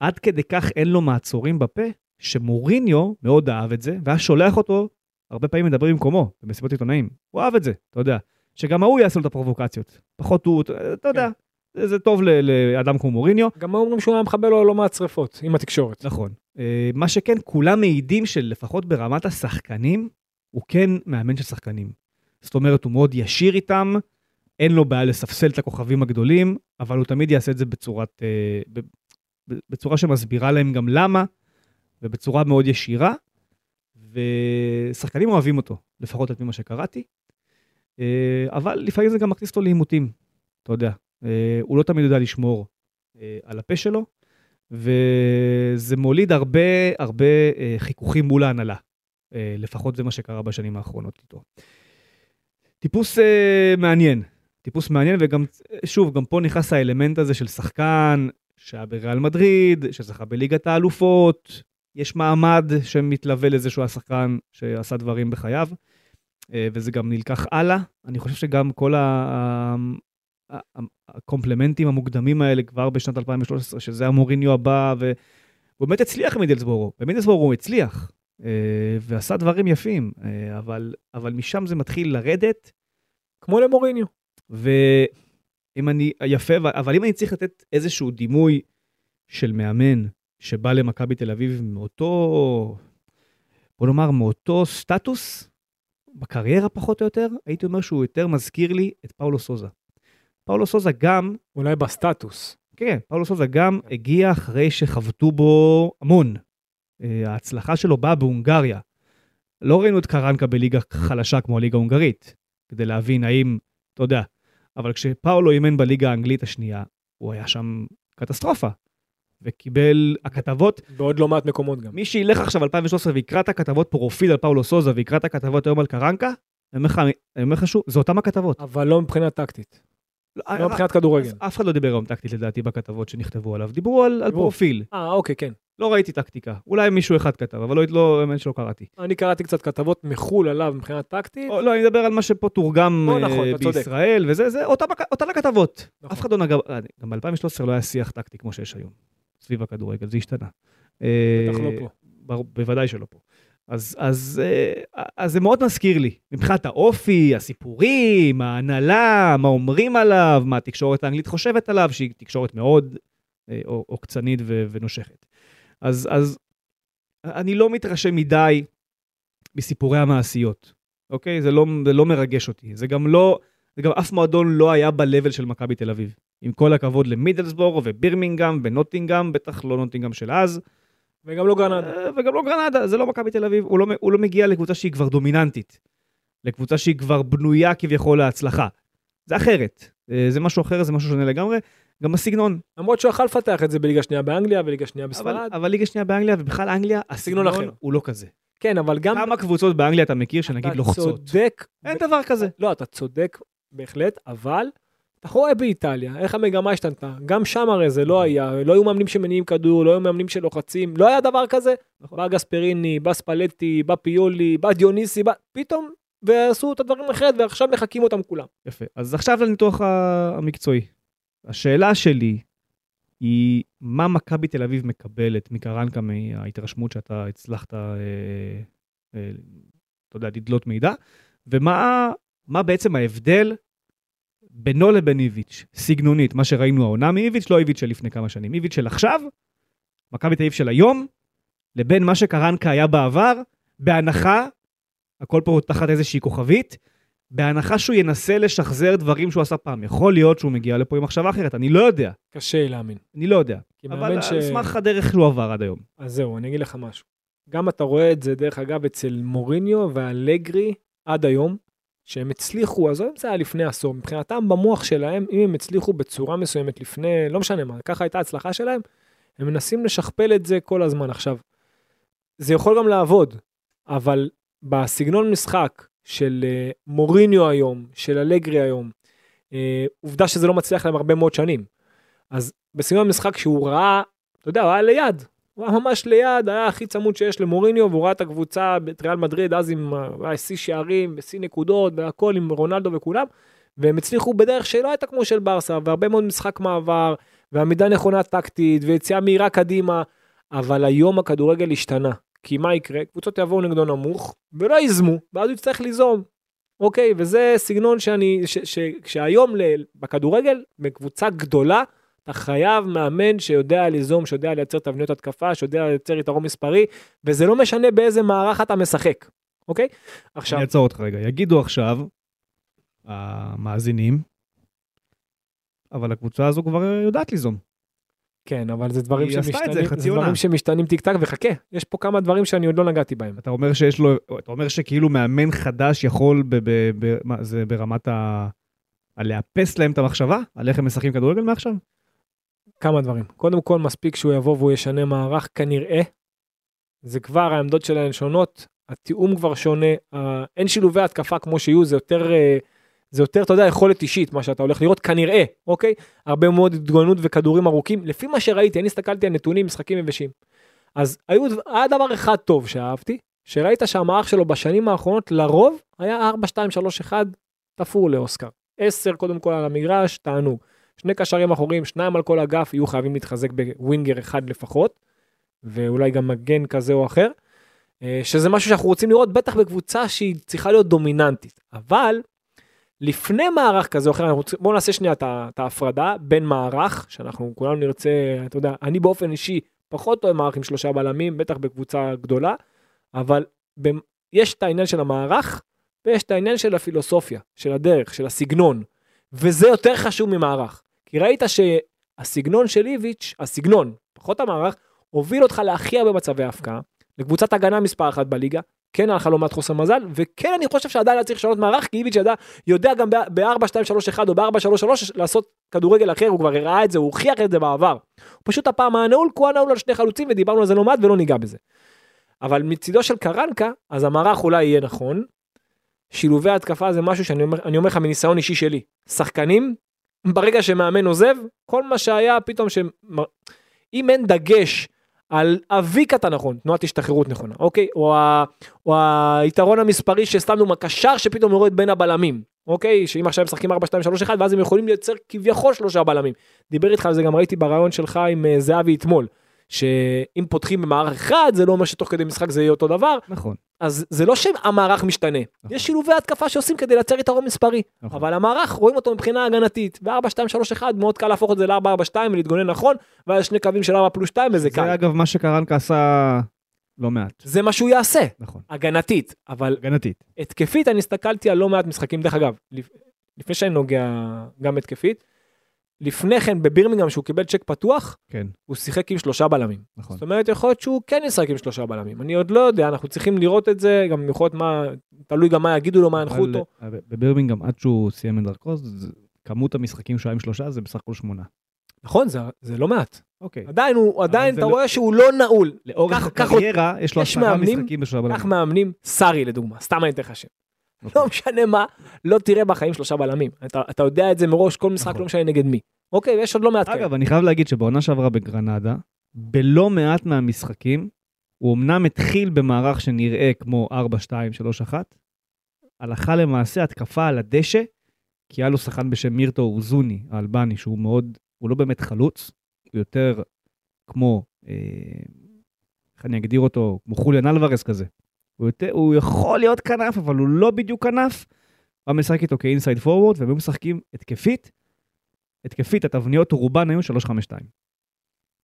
עד כדי כך אין לו מעצורים בפה, שמוריניו מאוד אהב את זה, והיה שולח אותו, הרבה פעמים מדבר במקומו, במסיבות עיתונאים. הוא אהב את זה, אתה יודע. שגם ההוא יעשה לו את הפרובוקציות. פחות הוא, אתה יודע, זה, זה טוב לאדם כמו מוריניו. גם אומרים שהוא היה מכבה לו לא מעט שרפות עם התקשורת. נכון. אה, מה שכן, כולם מעידים שלפחות ברמת השחקנים, הוא כן מאמן של שחקנים. זאת אומרת, הוא מאוד ישיר איתם, אין לו בעיה לספסל את הכוכבים הגדולים, אבל הוא תמיד יעשה את זה בצורת, אה, בצורה שמסבירה להם גם למה, ובצורה מאוד ישירה, ושחקנים אוהבים אותו, לפחות על פי מה שקראתי. אה, אבל לפעמים זה גם מכניס אותו לעימותים, אתה יודע. אה, הוא לא תמיד יודע לשמור על הפה שלו, וזה מוליד הרבה הרבה חיכוכים מול ההנהלה. לפחות זה מה שקרה בשנים האחרונות איתו. טיפוס מעניין, טיפוס מעניין, וגם, שוב, גם פה נכנס האלמנט הזה של שחקן שהיה בריאל מדריד, שזכה בליגת האלופות, יש מעמד שמתלווה לזה שהוא השחקן שעשה דברים בחייו, אה, וזה גם נלקח הלאה. אני חושב שגם כל ה... הקומפלמנטים המוקדמים האלה כבר בשנת 2013, שזה המוריניו הבא, והוא באמת הצליח מידלסבורו, במידלסבורו הוא הצליח, אה, ועשה דברים יפים, אה, אבל, אבל משם זה מתחיל לרדת, כמו למוריניו. ואם אני, יפה, אבל אם אני צריך לתת איזשהו דימוי של מאמן שבא למכבי תל אביב מאותו, בוא נאמר, מאותו סטטוס, בקריירה פחות או יותר, הייתי אומר שהוא יותר מזכיר לי את פאולו סוזה. פאולו סוזה גם אולי בסטטוס. כן, פאולו סוזה גם הגיע אחרי שחבטו בו המון. אה, ההצלחה שלו באה בהונגריה. לא ראינו את קרנקה בליגה חלשה כמו הליגה ההונגרית, כדי להבין האם, אתה יודע, אבל כשפאולו אימן בליגה האנגלית השנייה, הוא היה שם קטסטרופה. וקיבל הכתבות, בעוד לא מעט מקומות גם. מי שילך עכשיו 2013 ויקרא את הכתבות פרופיל על פאולו סוזה ויקרא את הכתבות היום על קרנקה, אני אומר לך- שוב, זה אותם הכתבות. אבל לא מבחינה טקטית. לא מבחינת כדורגל. אף אחד לא דיבר היום טקטית לדעתי בכתבות שנכתבו עליו, דיברו על, על. פרופיל. אה, אוקיי, כן. לא ראיתי טקטיקה, אולי מישהו אחד כתב, אבל לא, לא, האמת שלא קראתי. אני קראתי קצת כתבות מחו"ל עליו מבחינה טקטית. או, לא, אני מדבר על מה שפה תורגם לא, נכון, צודק. בישראל, וזה, זה אותן הכתבות. נכון. אף אחד לא נגע, אה, גם ב-2013 לא היה שיח טקטי כמו שיש היום, סביב הכדורגל, זה השתנה. בטח אה, לא פה. בוודאי שלא פה. אז, אז, אז זה מאוד מזכיר לי, מבחינת האופי, הסיפורים, ההנהלה, מה אומרים עליו, מה התקשורת האנגלית חושבת עליו, שהיא תקשורת מאוד עו- עוקצנית ונושכת. אז, אז אני לא מתרשם מדי מסיפורי המעשיות, אוקיי? זה לא, זה לא מרגש אותי. זה גם לא, זה גם אף מועדון לא היה ב-level של מכבי תל אביב. עם כל הכבוד למידלסבורו ובירמינגהם ונוטינגהם, בטח לא נוטינגהם של אז. וגם לא גרנדה. אה, וגם לא גרנדה, זה לא מכבי תל אביב, הוא לא, הוא לא מגיע לקבוצה שהיא כבר דומיננטית. לקבוצה שהיא כבר בנויה כביכול להצלחה. זה אחרת, אה, זה משהו אחר, זה משהו שונה לגמרי. גם הסגנון, למרות שהוא יכל לפתח את זה בליגה שנייה באנגליה וליגה שנייה אבל, בספרד. אבל ליגה שנייה באנגליה ובכלל אנגליה, הסגנון אחר. הוא לא כזה. כן, אבל גם... כמה קבוצות באנגליה אתה מכיר שנגיד אתה לוחצות? צודק. אין דבר כזה. לא, אתה צודק בהחלט, אבל אתה רואה באיטליה איך המגמה השתנתה. גם שם הרי זה לא היה, לא היו מאמנים שמניעים כדור, לא היו מאמנים שלוחצים, לא היה דבר כזה. נכון. בא גספריני, בא ספלטי, בא פיולי, בא דיוניסי, בא... פתאום, ועשו את הדברים אחרת, ועכשיו מחקים אותם כולם. יפה. אז עכשיו לניתוח המקצועי. השאלה שלי היא, מה מכבי תל אביב מקבלת מקרנקה מההתרשמות שאתה הצלחת, אה, אה, אתה יודע, לדלות מידע, ומה מה בעצם ההבדל בינו לבין איביץ', סגנונית, מה שראינו העונה מאיביץ', לא איביץ' של לפני כמה שנים. איביץ' של עכשיו, מכבי תל אביב של היום, לבין מה שקרנקה היה בעבר, בהנחה, הכל פה תחת איזושהי כוכבית, בהנחה שהוא ינסה לשחזר דברים שהוא עשה פעם. יכול להיות שהוא מגיע לפה עם מחשבה אחרת, אני לא יודע. קשה להאמין. אני לא יודע. אבל מאמן ש... על סמך הדרך שהוא עבר עד היום. אז זהו, אני אגיד לך משהו. גם אתה רואה את זה, דרך אגב, אצל מוריניו ואלגרי עד היום, שהם הצליחו, עזוב אם זה היה לפני עשור, מבחינתם במוח שלהם, אם הם הצליחו בצורה מסוימת לפני, לא משנה מה, ככה הייתה הצלחה שלהם, הם מנסים לשכפל את זה כל הזמן. עכשיו, זה יכול גם לעבוד, אבל בסגנון משחק של אה, מוריניו היום, של אלגרי היום, אה, עובדה שזה לא מצליח להם הרבה מאוד שנים. אז בסגנון משחק שהוא ראה, אתה יודע, הוא היה ליד, הוא היה ממש ליד, היה הכי צמוד שיש למוריניו, והוא ראה את הקבוצה, את ריאל מדריד, אז עם אה, שיא שערים, ושיא נקודות, והכל עם רונלדו וכולם, והם הצליחו בדרך שלא הייתה כמו של ברסה, והרבה מאוד משחק מעבר, ועמידה נכונה טקטית, ויציאה מהירה קדימה, אבל היום הכדורגל השתנה. כי מה יקרה? קבוצות יבואו נגדו נמוך, ולא ייזמו, ואז הוא יצטרך ליזום. אוקיי, וזה סגנון שאני, ש, ש, שהיום ל, בכדורגל, בקבוצה גדולה, אתה חייב מאמן שיודע ליזום, שיודע לייצר תבניות התקפה, שיודע לייצר יתרון מספרי, וזה לא משנה באיזה מערך אתה משחק, אוקיי? עכשיו, אני אעצור אותך רגע. יגידו עכשיו, המאזינים, אבל הקבוצה הזו כבר יודעת ליזום. כן, אבל זה דברים זה שמשתנים, זה עונה. דברים שמשתנים טיק טק, וחכה, יש פה כמה דברים שאני עוד לא נגעתי בהם. אתה אומר שיש לו, אתה אומר שכאילו מאמן חדש יכול, ב, ב, ב, מה, זה ברמת ה... לאפס להם את המחשבה? על איך הם משחקים כדורגל מעכשיו? כמה דברים. קודם כל, מספיק שהוא יבוא והוא ישנה מערך כנראה. זה כבר, העמדות שלהן שונות, התיאום כבר שונה, אין שילובי התקפה כמו שיהיו, זה יותר, אה, זה יותר, אתה יודע, יכולת אישית, מה שאתה הולך לראות, כנראה, אוקיי? הרבה מאוד התגוננות וכדורים ארוכים. לפי מה שראיתי, אני הסתכלתי על נתונים, משחקים יבשים. אז היו, היה דבר אחד טוב שאהבתי, שראית שהמערך שלו בשנים האחרונות, לרוב, היה 4, 2, 3, 1, תפור לאוסקר. 10 קודם כל על המגרש, תענוג. שני קשרים אחוריים, שניים על כל אגף, יהיו חייבים להתחזק בווינגר אחד לפחות, ואולי גם מגן כזה או אחר, אה, שזה משהו שאנחנו רוצים לראות, בטח בקבוצה שהיא צריכה להיות דומיננטית. אבל, לפני מערך כזה או אחר, בואו נעשה שנייה את ההפרדה בין מערך, שאנחנו כולנו נרצה, אתה יודע, אני באופן אישי פחות אוהב מערך עם שלושה בלמים, בטח בקבוצה גדולה, אבל יש את העניין של המערך, ויש את העניין של הפילוסופיה, של הדרך, של הסגנון, וזה יותר חשוב ממערך. כי ראית שהסגנון של איביץ', הסגנון, פחות המערך, הוביל אותך להכי הרבה מצבי הפקעה, לקבוצת הגנה מספר אחת בליגה, כן היה לך לא מעט חוסר מזל, וכן אני חושב שעדיין היה צריך לשנות מערך, כי איביץ' יודע גם ב-4, 2, 3, 1 או ב-4, 3, 3 לעשות כדורגל אחר, הוא כבר הראה את זה, הוא הוכיח את זה בעבר. פשוט הפעם היה נעול, כי הוא היה נעול על שני חלוצים, ודיברנו על זה לא מעט ולא ניגע בזה. אבל מצידו של קרנקה, אז המערך אולי יהיה נכון. שילובי התקפה זה משהו שאני אומר, אני אומר לך מניסיון אישי שלי. שחקנים, ברגע שמאמן עוזב, כל מה שהיה פתאום ש... אם אין דגש על אביקת הנכון, תנועת השתחררות נכונה, אוקיי? או, ה... או היתרון המספרי ששמנו מהקשר שפתאום יורד בין הבלמים, אוקיי? שאם עכשיו משחקים 4, 2, 3, 1, ואז הם יכולים לייצר כביכול שלושה בלמים. דיבר איתך על זה, גם ראיתי ברעיון שלך עם אה, זהבי אתמול, שאם פותחים במערך אחד, זה לא אומר שתוך כדי משחק זה יהיה אותו דבר, נכון. אז זה לא שהמערך משתנה, נכון. יש שילובי התקפה שעושים כדי לייצר יתרון מספרי, נכון. אבל המערך רואים אותו מבחינה הגנתית, ב-4, 2, 3, 1 מאוד קל להפוך את זה ל-4, 4, 2 ולהתגונן נכון, ואז שני קווים של 4 פלוס 2 וזה זה קל. אגב מה שקרנקה עשה לא מעט. זה מה שהוא יעשה, נכון. הגנתית, אבל הגנתית. התקפית אני הסתכלתי על לא מעט משחקים, דרך אגב, לפ- לפני שאני נוגע גם התקפית, לפני כן בבירמינגהם שהוא קיבל צ'ק פתוח, כן, הוא שיחק עם שלושה בלמים. נכון. זאת אומרת, יכול להיות שהוא כן ישחק עם שלושה בלמים. אני עוד לא יודע, אנחנו צריכים לראות את זה, גם יכול להיות מה, תלוי גם מה יגידו לו, מה ינחו אותו. בבירמינגהם עד שהוא סיים את דרכו, כמות המשחקים שהוא היה עם שלושה זה בסך הכל שמונה. נכון, זה, זה לא מעט. אוקיי. עדיין, הוא, עדיין, אתה לא- רואה שהוא לא נעול. לאורך הקריירה יש לו עשרה משחקים בשלושה כך בלמים. מאמנים, סארי לדוגמה, סתם אני אתן לך שם. [laughs] לא משנה מה, לא תראה בחיים שלושה בלמים. אתה, אתה יודע את זה מראש, כל משחק נכון. לא משנה נגד מי. אוקיי, יש עוד לא מעט כאלה. אגב, אני חייב להגיד שבעונה שעברה בגרנדה, בלא מעט מהמשחקים, הוא אמנם התחיל במערך שנראה כמו 4, 2, 3, 1, הלכה למעשה התקפה על הדשא, כי היה לו שחקן בשם מירטו אוזוני, האלבני, שהוא מאוד, הוא לא באמת חלוץ, הוא יותר כמו, אה, איך אני אגדיר אותו, כמו חוליאן אלוורס כזה. הוא, יותר, הוא יכול להיות כנף, אבל הוא לא בדיוק כנף. הוא משחק איתו כאינסייד פורוורד, והם היו משחקים התקפית, התקפית, התבניות רובן היו 352.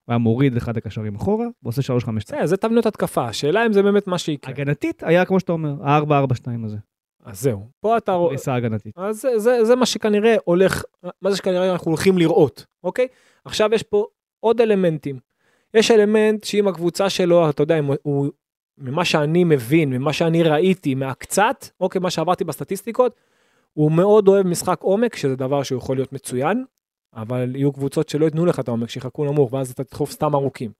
הוא היה מוריד אחד הקשרים אחורה, ועושה 352. זה, זה תבניות התקפה, השאלה אם זה באמת מה שיקרה. הגנתית היה כמו שאתה אומר, ה-442 הזה, אז זהו, פה אתה רואה, פריסה הגנתית. אז זה, זה, זה מה שכנראה הולך, מה זה שכנראה אנחנו הולכים לראות, אוקיי? עכשיו יש פה עוד אלמנטים. יש אלמנט שאם הקבוצה שלו, אתה יודע, הוא- הוא, ממה שאני מבין, ממה שאני ראיתי, מהקצת, אוקיי, מה שעברתי בסטטיסטיקות, הוא מאוד אוהב משחק עומק, שזה דבר שהוא יכול להיות מצוין, אבל יהיו קבוצות שלא ייתנו לך את העומק, שיחכו נמוך, ואז אתה תדחוף סתם ארוכים.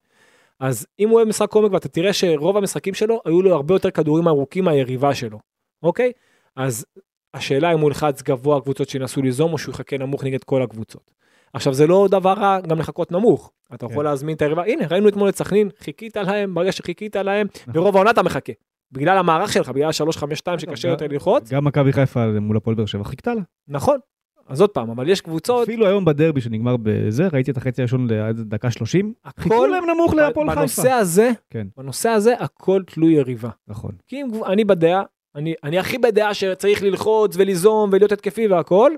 אז אם הוא אוהב משחק עומק ואתה תראה שרוב המשחקים שלו, היו לו הרבה יותר כדורים ארוכים מהיריבה שלו, אוקיי? אז השאלה אם הוא ילחץ גבוה קבוצות שינסו ליזום או שהוא יחכה נמוך נגד כל הקבוצות. עכשיו זה לא דבר רע גם לחכות נמוך, אתה יכול כן. להזמין את היריבה, הנה ראינו אתמול את סכנין, חיכית להם, ברגע שחיכית להם, נכון. ברוב העונה אתה מחכה. בגלל המערך שלך, בגלל ה-352 שקשה יותר ללחוץ, גם מכבי חיפה מול הפועל באר שבע חיכתה לה. נכון. אז עוד פעם, אבל יש קבוצות, אפילו היום בדרבי שנגמר בזה, ראיתי את החצי הראשון עד דקה 30, חיכו להם נמוך להפועל בנושא חיפה. הזה, כן. בנושא הזה, הכל תלוי יריבה. נכון. כי אם אני בדעה, אני, אני הכי בדעה שצריך ללחוץ וליזום ולהיות התקפי והכל,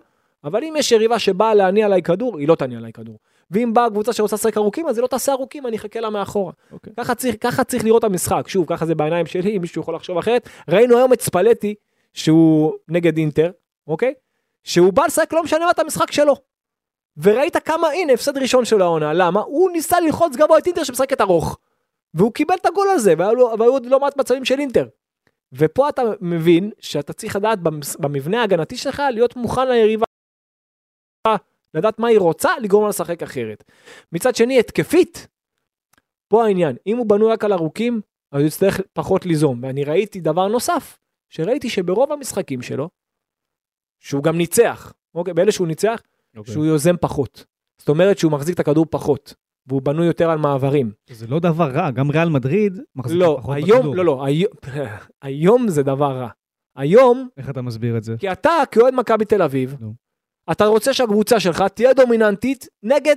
אבל אם יש יריבה שבאה להניע עליי כדור, היא לא תניע עליי כדור. ואם באה קבוצה שרוצה לשחק ארוכים, אז היא לא תעשה ארוכים, אני אחכה לה מאחורה. אוקיי. ככה צריך, ככה צריך לראות המשחק. שוב, ככה זה בעיניים שלי, אם מישהו יכול לחשוב אחרת. ראינו היום את ספלטי, שהוא נגד אינטר, אוקיי? שהוא בא לשחק לא משנה מה את המשחק שלו. וראית כמה, הנה, הפסד ראשון של העונה, למה? הוא ניסה ללחוץ גבוה את אינטר שמשחקת ארוך. והוא קיבל את הגול הזה, והיו והיו עוד לא מעט מצבים של אינטר. ופה אתה מבין שאתה צריך לדעת במבנה ההגנתי שלך להיות מוכן ליריבה, לדעת מה היא רוצה, לגרום לה לשחק אחרת. מצד שני, התקפית, פה העניין, אם הוא בנוי רק על ארוכים, אז הוא יצטרך פחות ליזום. ואני ראיתי דבר נוסף, שראיתי שברוב המשחקים שלו, שהוא גם ניצח, אוקיי, באלה שהוא ניצח, אוקיי. שהוא יוזם פחות. זאת אומרת שהוא מחזיק את הכדור פחות, והוא בנוי יותר על מעברים. זה לא דבר רע, גם ריאל מדריד מחזיקה לא, פחות היום, בכדור. לא, לא, היום, [laughs] היום זה דבר רע. היום, איך אתה מסביר את זה? כי אתה כאוהד מכבי תל אביב, נו. אתה רוצה שהקבוצה שלך תהיה דומיננטית נגד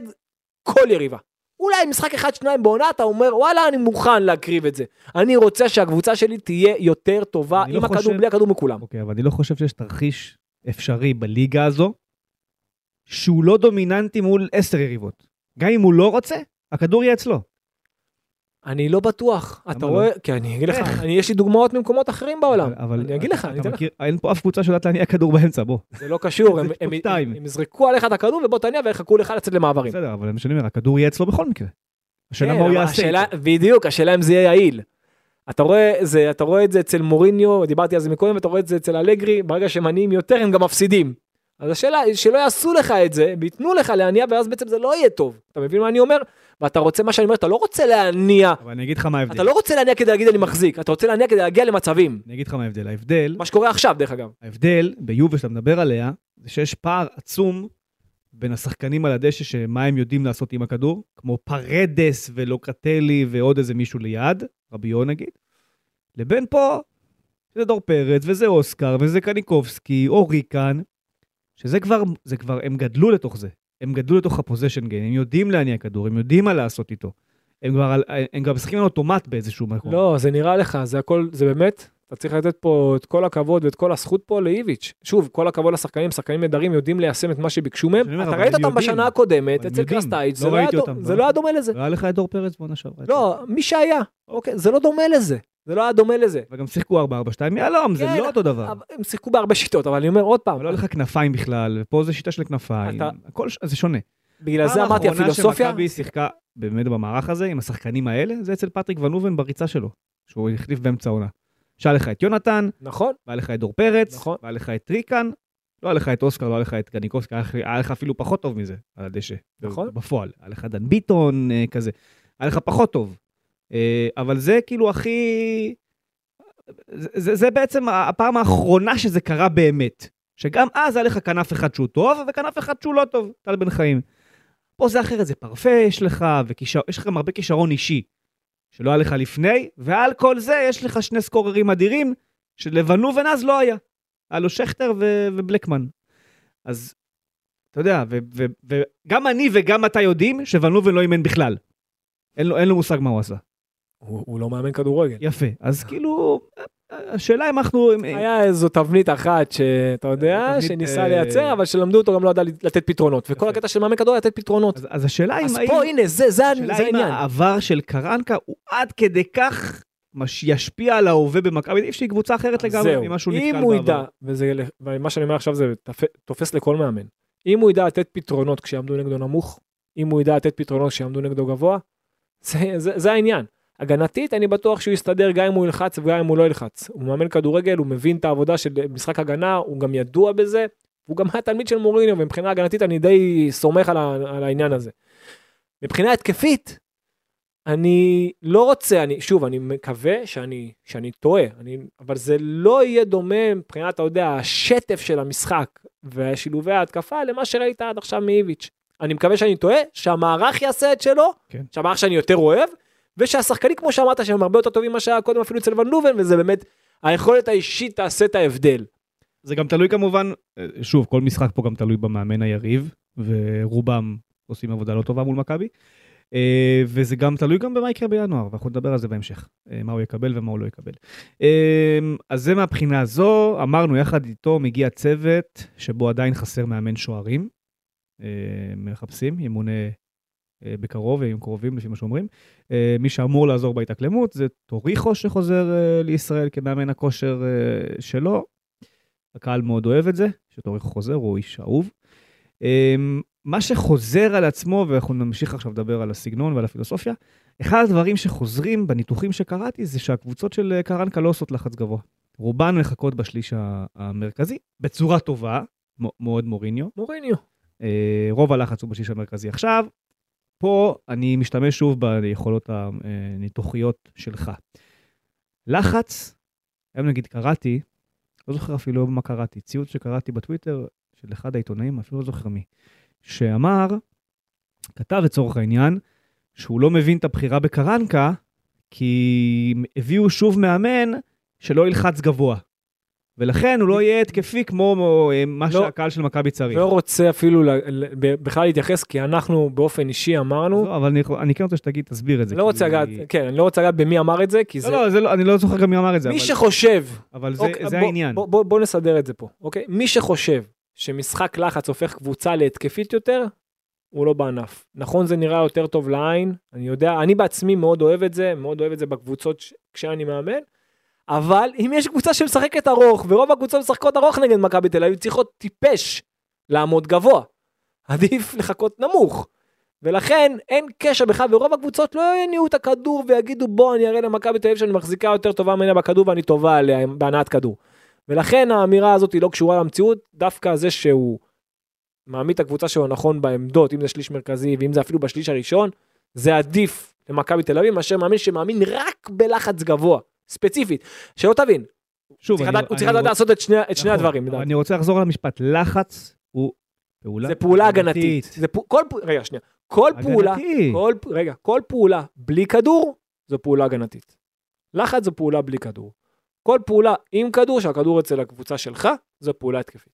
כל יריבה. אולי משחק אחד שניים בעונה אתה אומר וואלה אני מוכן להקריב את זה. אני רוצה שהקבוצה שלי תהיה יותר טובה עם לא הכדור חושב- בלי הכדור מכולם. אוקיי, אבל אני לא חושב שיש תרחיש אפשרי בליגה הזו, שהוא לא דומיננטי מול עשר יריבות. גם אם הוא לא רוצה, הכדור יהיה אצלו. אני לא בטוח. אתה לא? רואה, כי אני אגיד לך? אני יש לי דוגמאות ממקומות אחרים בעולם. אני אגיד לך, אני אתה אתן לך. אין פה אף קבוצה שיודעת להניע כדור באמצע, בוא. זה לא קשור, [laughs] הם- יזרקו עליך את הכדור ובוא תניע ויחכו לך לצאת למעברים. בסדר, אבל מה שאני אומר, הכדור יהיה אצלו בכל מקרה. השאלה כן, מה הוא יעשה. בדיוק, השאלה אם זה יהיה יעיל. אתה רואה, זה, אתה רואה את זה אצל מוריניו, דיברתי על זה מקודם, ואתה רואה את זה אצל אלגרי, ברגע שהם עניים יותר הם גם מפסידים. אז השאלה שלא יעשו לך את זה, וייתנו לך להניע, ואז בעצם זה לא יהיה טוב. אתה מבין מה אני אומר? ואתה רוצה, מה שאני אומר, אתה לא רוצה להניע, אבל אני אגיד לך מה ההבדל. אתה לא רוצה להניע כדי להגיד אני מחזיק, אתה רוצה להניע כדי להגיע למצבים. אני אגיד לך מה ההבדל. ההבדל, מה שקורה עכשיו, דרך אגב. ההבדל ביובה שאתה מדבר עליה, זה שיש פער עצום בין השחקנים על הדשא, שמה הם יודעים לעשות עם הכדור, כמו פרדס ולוקטלי ועוד איזה מישהו ליד, רביו נגיד, לבין פה, שזה דור פרץ, וזה אוסקר, וזה קניקובסקי, או ריקן, שזה כבר, זה כבר, הם גדלו לתוך זה. הם גדלו לתוך ה position game, הם יודעים להניע כדור, הם יודעים מה לעשות איתו. הם כבר, הם כבר משחקים על אוטומט באיזשהו מקום. לא, זה נראה לך, זה הכל, זה באמת, אתה צריך לתת פה את כל הכבוד ואת כל הזכות פה לאיביץ'. שוב, כל הכבוד לשחקנים, שחקנים נהדרים יודעים ליישם את מה שביקשו מהם. אומר, אתה אבל ראית אותם יודעים. בשנה הקודמת, אצל. קרסטייץ', לא זה לא היה אותם, זה לא היה דומה לזה. היה לך את דור פרץ בעונה שעברה. לא, מי שהיה, אוקיי, זה לא דומה לזה. זה לא היה דומה לזה. וגם שיחקו 4-4-2 יהלום, זה כן, לא אותו דבר. הם שיחקו בהרבה שיטות, אבל אני אומר עוד פעם, לא היה לך כנפיים בכלל, ופה זה שיטה של כנפיים, אתה- הכל זה שונה. בגלל זה אמרתי פעם הפילוסופיה, שמכבי שיחקה באמת במערך הזה, עם השחקנים האלה, זה אצל פטריק ונובן בריצה שלו, שהוא החליף באמצע העונה. שהיה לך את יונתן, נכון, והיה לך את דור פרץ, נכון. והיה לך את ריקן, לא היה לך את אוסקר, לא היה לך את גניקובסקי, היה לך- היה לך אפילו פחות טוב מזה על הדשא. נכון. בפועל. היה לך דן ביטון אה, כזה. היה לך פחות טוב. אה, אבל זה כאילו הכי... זה, זה, בעצם הפעם האחרונה שזה קרה באמת. שגם אז היה לך כנף אחד שהוא טוב, וכנף אחד שהוא לא טוב, טל בן חיים. פה זה אחרת, זה פרפה יש לך, ויש לך גם הרבה כישרון אישי, שלא היה לך לפני, ועל כל זה יש לך שני סקוררים אדירים, שלבנובן אז לא היה. היה לו שכטר ו- ובלקמן. אז, אתה יודע, וגם אני וגם אתה יודעים שוונובן לא אימן בכלל. אין לו, אין לו מושג מה הוא עשה. הוא הוא לא מאמן כדורגל. יפה. אז כאילו, השאלה אם אנחנו... אם- היה איזו תבנית אחת שאתה יודע, תבנית, שניסה אה, לייצר, אבל שלמדו אותו גם לא ידע לתת פתרונות. וכל יפה. הקטע של מאמן כדורגל לתת פתרונות. אז, אז השאלה אם... אז פה הנה, זה זה השאלה זה אם העניין. העבר של קרנקה הוא עד כדי כך מש- ישפיע על ההווה במכבי, אי שהיא קבוצה אחרת לגמרי. ממה שהוא אם נתקל הוא בעבר. ידע, וזה, ומה שאני אומר עכשיו זה תופס לכל מאמן, אם הוא ידע לתת פתרונות כשיעמדו נגדו נמוך, אם הוא ידע לתת פתרונות כשיעמדו נגדו גבוה, זה, זה, זה העניין. הגנתית אני בטוח שהוא יסתדר גם אם הוא ילחץ וגם אם הוא לא ילחץ. הוא מאמן כדורגל, הוא מבין את העבודה של משחק הגנה, הוא גם ידוע בזה, הוא גם [laughs] היה תלמיד של מוריניו, ומבחינה הגנתית אני די סומך על, ה, על העניין הזה. מבחינה התקפית, אני לא רוצה, אני, שוב, אני מקווה שאני, שאני טועה, אני, אבל זה לא יהיה דומה מבחינת, אתה יודע, השטף של המשחק ושילובי ההתקפה למה שראית עד עכשיו מאיביץ'. אני מקווה שאני טועה, שהמערך יעשה את שלו, כן. שהמערך שאני יותר אוהב, ושהשחקנים, כמו שאמרת, שהם הרבה יותר טובים ממה שהיה קודם אפילו אצל ון לובן, וזה באמת, היכולת האישית תעשה את ההבדל. זה גם תלוי כמובן, אה, שוב, כל משחק פה גם תלוי במאמן היריב, ורובם עושים עבודה לא טובה מול מכבי. אה, וזה גם תלוי גם במה יקרה בינואר, ואנחנו נדבר על זה בהמשך, אה, מה הוא יקבל ומה הוא לא יקבל. אז זה מהבחינה הזו, אמרנו יחד איתו מגיע צוות שבו עדיין חסר מאמן שוערים. מחפשים, ימונה בקרוב, והם קרובים לפי מה שאומרים. אה, מי שאמור לעזור בהתאקלמות זה טוריחו שחוזר אה, לישראל כמאמן הכושר אה, שלו. הקהל מאוד אוהב את זה, שטוריחו חוזר, הוא איש אהוב. אה, מה שחוזר על עצמו, ואנחנו נמשיך עכשיו לדבר על הסגנון ועל הפילוסופיה, אחד הדברים שחוזרים בניתוחים שקראתי זה שהקבוצות של אה, קרנקה לא עושות לחץ גבוה. רובן מחכות בשליש המרכזי, בצורה טובה, מאוד מוריניו. מוריניו. אה, רוב הלחץ הוא בשליש המרכזי. עכשיו, פה אני משתמש שוב ביכולות הניתוחיות שלך. לחץ, היום נגיד קראתי, לא זוכר אפילו מה קראתי, ציוץ שקראתי בטוויטר של אחד העיתונאים, אפילו לא זוכר מי, שאמר, כתב לצורך העניין, שהוא לא מבין את הבחירה בקרנקה, כי הביאו שוב מאמן שלא ילחץ גבוה. ולכן הוא לא יהיה התקפי כמו אה, מה לא. שהקהל של מכבי צריך. לא רוצה אפילו ל- ל- ב- בכלל להתייחס, כי אנחנו באופן אישי אמרנו, לא, אבל אני, אני כן רוצה שתגיד, תסביר את זה. אני לא רוצה כי- לגעת, כן, אני לא רוצה לגעת במי אמר את זה, כי לא, זה... לא, זה לא, אני לא זוכר גם מי אמר את זה, מי אבל, שחושב, אבל זה, אוקיי, זה בוא- העניין. בוא- בוא- בוא נסדר את זה פה, אוקיי? מי שחושב שמשחק לחץ הופך קבוצה להתקפית יותר, הוא לא בענף. נכון זה נראה יותר טוב לעין, אני יודע, אני בעצמי מאוד אוהב את זה, מאוד אוהב את זה בקבוצות ש- כשאני מאמן, אבל אם יש קבוצה שמשחקת ארוך, ורוב הקבוצות משחקות ארוך נגד מכבי תל אביב, צריכות טיפש לעמוד גבוה. עדיף [laughs] לחכות נמוך. ולכן אין קשר בכלל, ורוב הקבוצות לא יניעו את הכדור ויגידו בוא אני אראה למכבי תל אביב שאני מחזיקה יותר טובה ממנה בכדור ואני טובה עליה בהנעת כדור. ולכן האמירה הזאת היא לא קשורה למציאות, דווקא זה שהוא מעמיד את הקבוצה שלו נכון בעמדות, אם זה שליש מרכזי ואם זה אפילו בשליש הראשון, זה עדיף למכבי תל אביב מאשר מאמין שמאמין רק בלחץ גבוה, ספציפית. שלא תבין, שוב, אני- הוא צריך לדעת רוצ- לעשות את שני, את שני נכון, הדברים. אני רוצה לחזור על המשפט, לחץ הוא פעולה זה פעולה הגנתית. זה פ... כל. רגע, שנייה. כל פעולה, הגנתי. כל... פ- רגע, כל פעולה בלי כדור, זו פעולה הגנתית. לחץ זו פעולה בלי כדור. כל פעולה עם כדור, שהכדור אצל הקבוצה שלך, זו פעולה התקפית.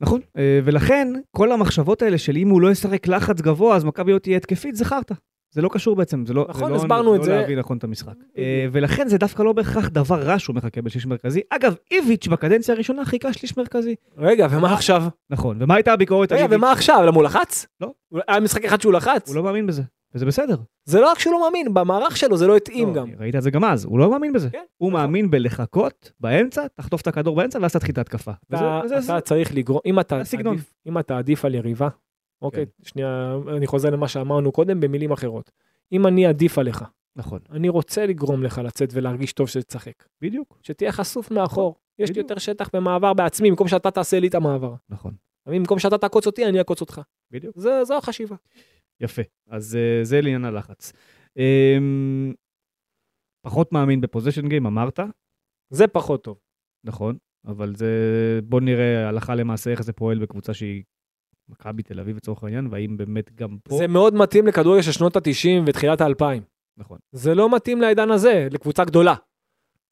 נכון, אה, ולכן כל המחשבות האלה של אם הוא לא ישחק לחץ גבוה, אז מכבי לא תהיה התקפית, זה חרטא. זה לא קשור בעצם, זה לא, נכון, זה לא, הסברנו זה את לא זה. להבין נכון את המשחק. אה, ולכן זה דווקא לא בהכרח דבר רע שהוא מחכה בשליש מרכזי. אגב, איביץ' בקדנציה הראשונה חיכה שליש מרכזי. רגע, ומה עכשיו? נכון, ומה הייתה הביקורת על רגע, איביץ'? ומה עכשיו? למה הוא לחץ? לא. היה משחק אחד שהוא לחץ? הוא לא מאמין בזה, וזה בסדר. זה לא רק שהוא לא מאמין, במערך שלו זה לא התאים לא, גם. ראית את זה גם אז, הוא לא מאמין בזה. כן, הוא נכון. מאמין בלחכות באמצע, תחטוף את הכדור באמצע ואז תתחיל את ההתקפה. אתה, וזה- וזה- אתה צריך לגרום, אם אם אתה עדיף על יריבה, אוקיי, כן. שנייה, אני חוזר למה שאמרנו קודם במילים אחרות. אם אני עדיף עליך, נכון, אני רוצה לגרום לך לצאת ולהרגיש טוב שתשחק. בדיוק, שתהיה חשוף מאחור. יש לי. יותר שטח במעבר בעצמי, במקום שאתה תעשה לי את המעבר. נכון, במקום שאתה תעקוץ אותי, אני אעקוץ אותך. בדיוק. זה- זו החשיבה. יפה. אז אה, זה לעניין הלחץ. אמ, פחות מאמין בפוזיישן גיים, אמרת, זה פחות טוב. נכון, אבל זה, בוא נראה הלכה למעשה איך זה פועל בקבוצה שהיא מכבי תל אביב לצורך העניין, והאם באמת גם פה, זה מאוד מתאים לכדורגל של שנות ה-90 ותחילת ה-2000. נכון, זה לא מתאים לעידן הזה, לקבוצה גדולה.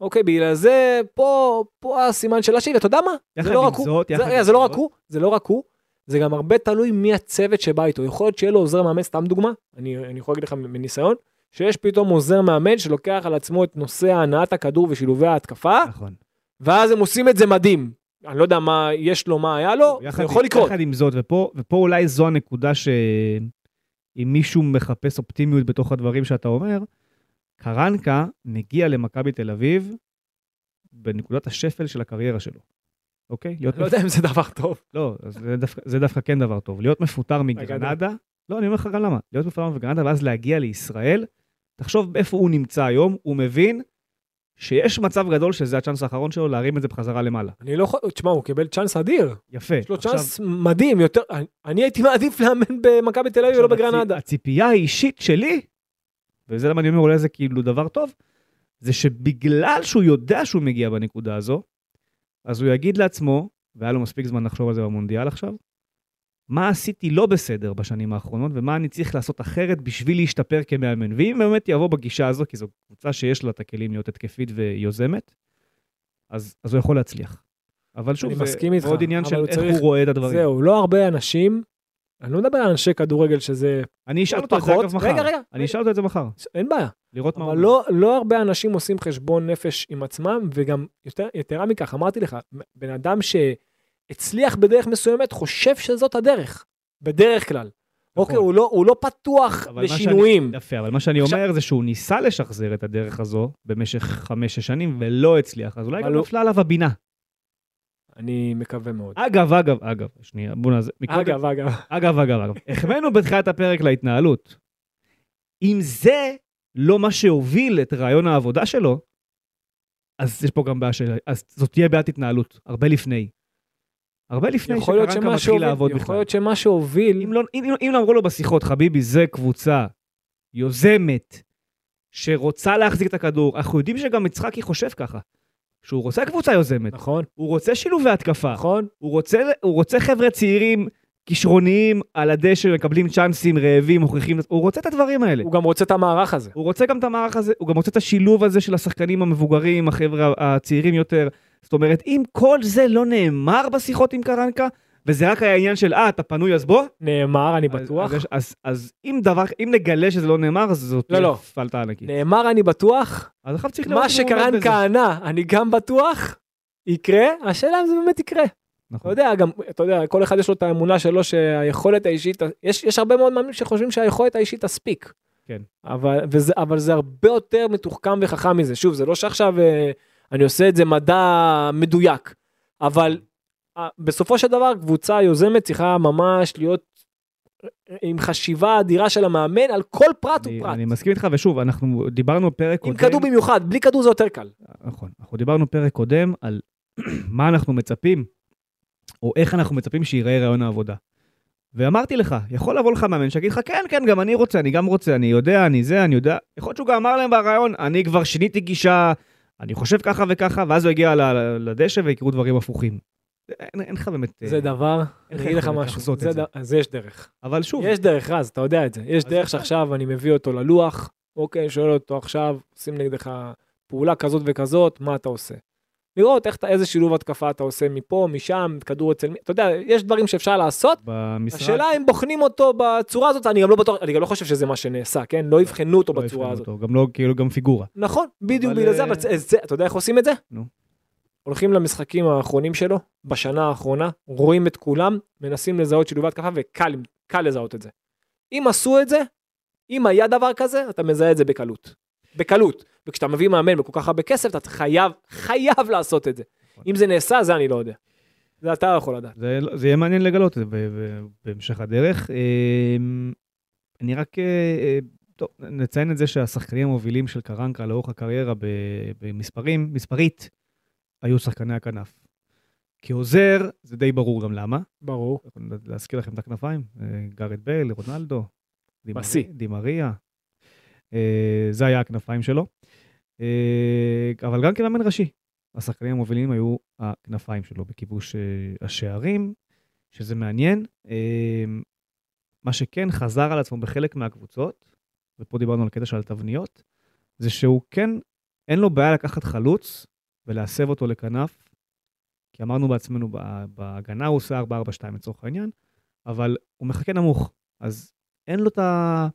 אוקיי, בגלל זה, פה, פה הסימן של השאלה, אתה יודע מה? זה לא רק הוא, זה, זה לא רק הוא, זה לא רק הוא, זה גם הרבה תלוי מי הצוות שבא איתו. יכול להיות שיהיה לו עוזר מאמן, סתם דוגמה, אני, אני יכול להגיד לך מניסיון, שיש פתאום עוזר מאמן שלוקח על עצמו את נושא הנעת הכדור ושילובי ההתקפה, נכון. ואז הם עושים את זה מדהים. אני לא יודע מה יש לו, מה היה לו, זה יכול לקרות. יחד עם זאת, ופה, ופה אולי זו הנקודה שאם מישהו מחפש אופטימיות בתוך הדברים שאתה אומר, קרנקה מגיע למכבי תל אביב בנקודת השפל של הקריירה שלו. אוקיי? לא יודע אם זה דבר טוב. לא, זה דווקא, זה דווקא כן דבר טוב. להיות מפוטר מגרנדה, לא, אני אומר לך גם למה. להיות מפוטר מגרנדה ואז להגיע לישראל, תחשוב איפה הוא נמצא היום, הוא מבין שיש מצב גדול שזה הצ'אנס האחרון שלו להרים את זה בחזרה למעלה. אני לא יכול, תשמע, הוא קיבל צ'אנס אדיר. יפה. יש לו צ'אנס מדהים, יותר, אני- אני הייתי מעדיף לאמן במכבי תל אביב עכשיו, ולא בגרנדה. הציפייה האישית שלי, וזה למה אני אומר אולי זה כאילו דבר טוב, זה שבגלל שהוא יודע שהוא מגיע בנקודה הזו, אז הוא יגיד לעצמו, והיה לו מספיק זמן לחשוב על זה במונדיאל עכשיו, מה עשיתי לא בסדר בשנים האחרונות, ומה אני צריך לעשות אחרת בשביל להשתפר כמאמן. ואם באמת יבוא בגישה הזו, כי זו קבוצה שיש לה את הכלים להיות התקפית ויוזמת, אז, אז הוא יכול להצליח. אבל שוב, זה איתך, עוד עניין של איך צריך- הוא רואה את הדברים. זהו, לא הרבה אנשים, אני לא מדבר על אנשי כדורגל שזה אני אשאל אותו את זה. אגב מחר. רגע, רגע, אני אשאל אותו את זה מחר, אין בעיה. לראות מה הוא אבל. לא, לא הרבה אנשים עושים חשבון נפש עם עצמם, וגם יותר, יתרה מכך, אמרתי לך, בן אדם שהצליח בדרך מסוימת חושב שזאת הדרך, בדרך כלל. אוקיי, הוא לא, הוא לא פתוח נכון. לשינויים. יפה, אבל מה שאני עכשיו- אומר זה שהוא ניסה לשחזר את הדרך הזו במשך חמש-שש שנים ולא הצליח, אז אולי גם הוא- נפלה עליו הבינה. אני מקווה מאוד. אגב, אגב, אגב, שנייה, בוא נעז... אגב, אגב, אגב, אגב, אגב, החמאנו בתחילת הפרק להתנהלות. אם זה לא מה שהוביל את רעיון העבודה שלו, אז יש פה גם בעיה של... אז זאת תהיה בעיית התנהלות, הרבה לפני. הרבה לפני יכול שקרנקה מתחיל שהוביל, לעבוד יכול בכלל. להיות שמה שהוביל, אם לא, אם, אם לא אמרו לו בשיחות, חביבי, זה קבוצה יוזמת, שרוצה להחזיק את הכדור, אנחנו יודעים שגם יצחקי חושב ככה. שהוא רוצה קבוצה יוזמת, נכון, הוא רוצה שילובי התקפה, נכון, הוא רוצה, הוא רוצה חבר'ה צעירים, כישרוניים, על הדשא, מקבלים צ'אנסים, רעבים, מוכיחים, הוא רוצה את הדברים האלה. הוא גם רוצה את המערך הזה. הוא רוצה גם את המערך הזה, הוא גם רוצה את השילוב הזה של השחקנים המבוגרים, החבר'ה הצעירים יותר. זאת אומרת, אם כל זה לא נאמר בשיחות עם קרנקה, וזה רק היה עניין של, אה, אתה פנוי אז בוא, נאמר, אני אז- בטוח. אז, אז, אז אם דבר, אם נגלה שזה לא נאמר, אז זאת לא, לא. פלטה ענקית. נאמר, אני בטוח, אז עכשיו צריך לראות מה. שקרנקה ענה, אני גם בטוח, יקרה, השאלה אם זה באמת יקרה. אתה נכון. יודע, גם, אתה יודע, כל אחד יש לו את האמונה שלו שהיכולת האישית, יש, יש הרבה מאוד מאמינים שחושבים שהיכולת האישית תספיק. כן. אבל, וזה, אבל זה הרבה יותר מתוחכם וחכם מזה. שוב, זה לא שעכשיו אה, אני עושה את זה מדע מדויק, אבל בסופו של דבר קבוצה יוזמת צריכה ממש להיות אה, עם חשיבה אדירה של המאמן על כל פרט אני, ופרט. אני מסכים איתך, ושוב, אנחנו דיברנו פרק עם קודם, כדור במיוחד, בלי כדור זה יותר קל. נכון, אנחנו דיברנו פרק קודם על [clears throat] מה אנחנו מצפים, או איך אנחנו מצפים שייראה רעיון העבודה. ואמרתי לך, יכול לבוא לך מאמן שיגיד לך, כן, כן, גם אני רוצה, אני גם רוצה, אני יודע, אני זה, אני יודע. יכול להיות שהוא גם אמר להם ברעיון, אני כבר שיניתי גישה, אני חושב ככה וככה, ואז הוא הגיע ל- לדשא ויקרו דברים הפוכים. אין, אין לך באמת... זה אה, דבר, אני אגיד לך משהו, זה זה. ד- אז יש דרך. אבל שוב, יש דרך רז, אתה יודע את זה. יש דרך. שעכשיו אני מביא אותו ללוח, אוקיי, שואל אותו עכשיו, שים נגדך פעולה כזאת וכזאת, מה אתה עושה? לראות איך איזה שילוב התקפה אתה עושה מפה, משם, כדור אצל מי, אתה יודע, יש דברים שאפשר לעשות. במשרד... השאלה אם בוחנים אותו בצורה הזאת, אני גם לא בטוח, אני גם לא חושב שזה מה שנעשה, כן? לא יבחנו אותו לא בצורה הזאת. אותו, גם לא, כאילו, גם פיגורה. נכון, בדיוק בגלל זה, אה, אבל זה- זה, אתה יודע איך עושים את זה? נו. הולכים למשחקים האחרונים שלו, בשנה האחרונה, רואים את כולם, מנסים לזהות שילובי התקפה, וקל קל לזהות את זה. אם עשו את זה, אם היה דבר כזה, אתה מזהה את זה בקלות. בקלות. וכשאתה מביא מאמן בכל כך הרבה כסף, אתה חייב, חייב לעשות את זה. אם זה נעשה, זה אני לא יודע. זה אתה יכול לדעת. זה, לא- זה יהיה מעניין לגלות את זה בהמשך הדרך. אמ, אני רק, אה, אה, טוב, נציין את זה שהשחקנים המובילים של קרנקה לאורך הקריירה במספרים, מספרית, היו שחקני הכנף. כעוזר, זה די ברור גם למה. ברור. להזכיר לכם את הכנפיים, אה, גארד בייל, רונלדו, בשיא. דימריה, אה, זה היה הכנפיים שלו. אה, אבל גם כמאמן ראשי, השחקנים המובילים היו הכנפיים שלו בכיבוש אה, השערים, שזה מעניין. אה, מה שכן חזר על עצמו בחלק מהקבוצות, ופה דיברנו על קטע של התבניות, זה שהוא כן, אין לו בעיה לקחת חלוץ ולהסב אותו לכנף, כי אמרנו בעצמנו, בהגנה הוא עושה 4-4-2 לצורך העניין, אבל הוא מחכה נמוך, אז אין לו את ה...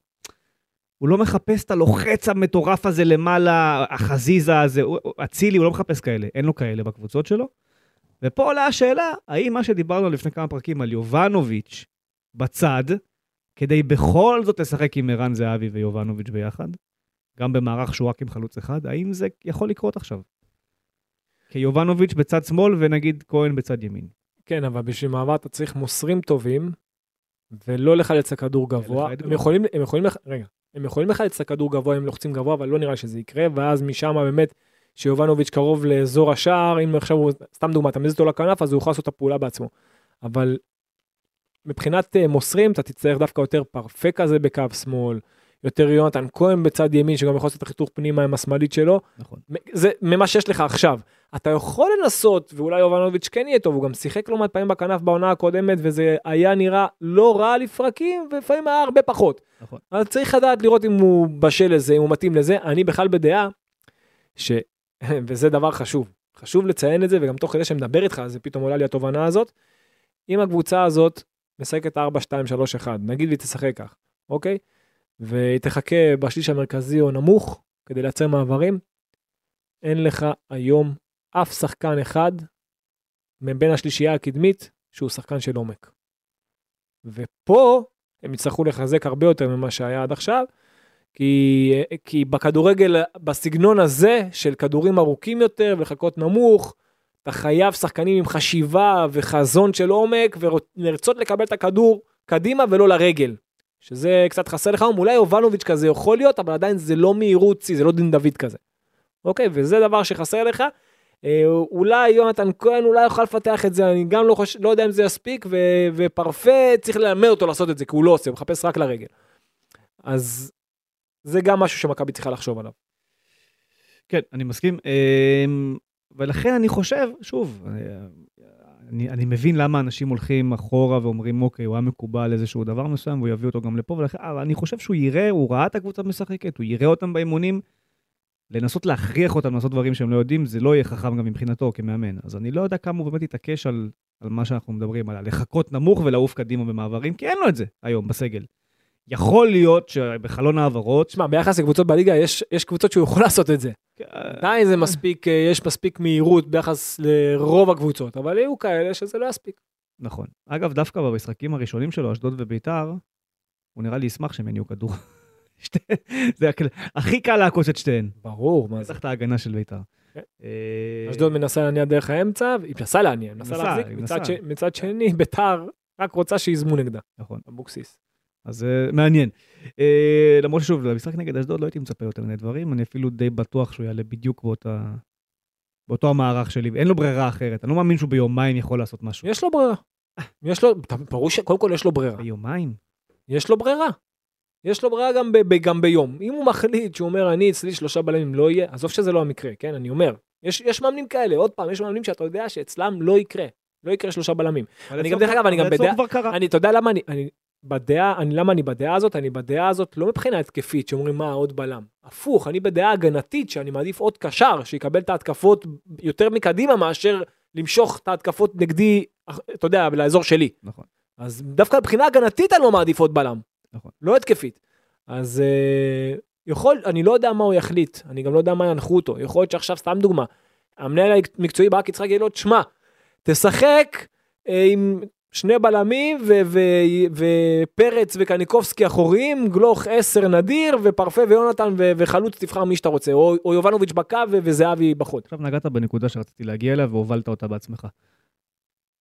הוא לא מחפש את הלוחץ המטורף הזה למעלה, החזיזה הזה, אצילי, הוא לא מחפש כאלה, אין לו כאלה בקבוצות שלו. ופה עולה השאלה, האם מה שדיברנו לפני כמה פרקים על יובנוביץ' בצד, כדי בכל זאת לשחק עם ערן זהבי ויובנוביץ' ביחד, גם במערך שהוא רק עם חלוץ אחד, האם זה יכול לקרות עכשיו? כי יובנוביץ' בצד שמאל ונגיד כהן בצד ימין. כן, אבל בשביל מעבר אתה צריך מוסרים טובים, ולא לחלץ את הכדור גבוה. הם. יכולים, הם יכולים, רגע, הם יכולים לחלץ את הכדור גבוה אם לוחצים גבוה, אבל לא נראה שזה יקרה, ואז משם באמת, שיובנוביץ' קרוב לאזור השער, אם עכשיו הוא, סתם דוגמא, אתה מזיז אותו לכנף, אז הוא יכול לעשות את הפעולה בעצמו. אבל מבחינת אה, מוסרים, אתה תצטרך דווקא יותר פרפה כזה בקו שמאל, יותר יונתן כהן בצד ימין, שגם יכול לעשות את החיתוך פנימה עם השמאלית שלו, נכון. זה ממה שיש לך עכשיו. אתה יכול לנסות, ואולי יובנוביץ' כן יהיה טוב, הוא גם שיחק לא מעט פעמים בכנף בעונה הקודמת, וזה היה נראה לא רע לפרקים, ולפעמים היה הרבה פחות. נכון. אז צריך לדעת לראות אם הוא בשל לזה, אם הוא מתאים לזה. אני בכלל בדעה, ש... [laughs] וזה דבר חשוב, חשוב לציין את זה, וגם תוך כדי שאני מדבר איתך, זה פתאום עולה לי התובנה הזאת. אם הקבוצה הזאת משחקת 4, 2, 3, 1, נגיד והיא תשחק כך, אוקיי? והיא תחכה בשליש המרכזי או נמוך כדי לייצר מעברים, אין לך היום אף שחקן אחד מבין השלישייה הקדמית שהוא שחקן של עומק. ופה הם יצטרכו לחזק הרבה יותר ממה שהיה עד עכשיו, כי, כי בכדורגל, בסגנון הזה של כדורים ארוכים יותר ולחכות נמוך, אתה חייב שחקנים עם חשיבה וחזון של עומק ולרצות לקבל את הכדור קדימה ולא לרגל. שזה קצת חסר לך, אולי יובנוביץ' כזה יכול להיות, אבל עדיין זה לא מהירות זה לא דין דוד כזה. אוקיי, וזה דבר שחסר לך. אה, אולי יונתן כהן אולי יוכל לפתח את זה, אני גם לא, חושב, לא יודע אם זה יספיק, ו, ופרפה צריך ללמד אותו לעשות את זה, כי הוא לא עושה, הוא מחפש רק לרגל. אז זה גם משהו שמכבי צריכה לחשוב עליו. כן, אני מסכים. אמ, ולכן אני חושב, שוב, אני, אני מבין למה אנשים הולכים אחורה ואומרים, אוקיי, הוא היה מקובל איזשהו דבר מסוים, והוא יביא אותו גם לפה, ולכן, אבל אני חושב שהוא יראה, הוא ראה את הקבוצה משחקת, הוא יראה אותם באימונים, לנסות להכריח אותם לעשות דברים שהם לא יודעים, זה לא יהיה חכם גם מבחינתו כמאמן. אז אני לא יודע כמה הוא באמת יתעקש על, על מה שאנחנו מדברים עליו, לחכות נמוך ולעוף קדימה במעברים, כי אין לו את זה היום בסגל. יכול להיות שבחלון העברות... שמע, ביחס לקבוצות בליגה, יש, יש קבוצות שהוא יכול לעשות את זה. עדיין זה מספיק, אה, יש מספיק מהירות ביחס לרוב הקבוצות, אבל יהיו כאלה שזה לא יספיק. נכון. אגב, דווקא במשחקים הראשונים שלו, אשדוד וביתר, הוא נראה לי ישמח שהם יניעו כדור. [laughs] זה הכי קל לעקוץ את שתיהן. ברור, מה זה? צריך את ההגנה של ביתר. כן. אה, אשדוד מנסה להניע דרך האמצע, היא מנסה להניע, מנסה להחזיק, מצד שני ביתר רק רוצה שיזמו נגדה. נכון. אבוקסיס. אז uh, מעניין. Uh, למרות ששוב, למשחק נגד אשדוד לא הייתי מצפה יותר מיני דברים, אני אפילו די בטוח שהוא יעלה בדיוק באותה... באותו המערך שלי, ואין לו ברירה אחרת, אני לא מאמין שהוא ביומיים יכול לעשות משהו. יש לו ברירה. יש לו, ברור שקודם כל יש לו ברירה. ביומיים? יש לו ברירה. יש לו ברירה גם, ב, ב, גם ביום. אם הוא מחליט שהוא אומר, אני אצלי שלושה בלמים לא יהיה, עזוב שזה לא המקרה, כן? אני אומר. יש, יש מאמנים כאלה, עוד פעם, יש מאמנים שאתה יודע שאצלם לא יקרה. לא יקרה שלושה בלמים. אני גם, דרך אגב, אני גם בדעה, אני, אתה יודע למה אני, אני, בדעה, אני, למה אני בדעה הזאת? אני בדעה הזאת לא מבחינה התקפית, שאומרים מה, עוד בלם. הפוך, אני בדעה הגנתית, שאני מעדיף עוד קשר, שיקבל את ההתקפות יותר מקדימה מאשר למשוך את ההתקפות נגדי, אתה יודע, לאזור שלי. נכון. אז דווקא מבחינה הגנתית אני לא מעדיף עוד בלם. נכון. לא התקפית. אז אה, יכול, אני לא יודע מה הוא יחליט, אני גם לא יודע מה ינחו אותו. יכול להיות שעכשיו, סתם דוגמה, המנהל המקצועי ברק יצחק יגיד לו, תשמע, תשחק אה, עם שני בלמים ופרץ וקניקובסקי אחוריים, גלוך עשר נדיר ופרפה ויונתן וחלוץ תבחר מי שאתה רוצה, או, או יובנוביץ' בקו וזהבי בחוד. עכשיו נגעת בנקודה שרציתי להגיע אליה והובלת אותה בעצמך.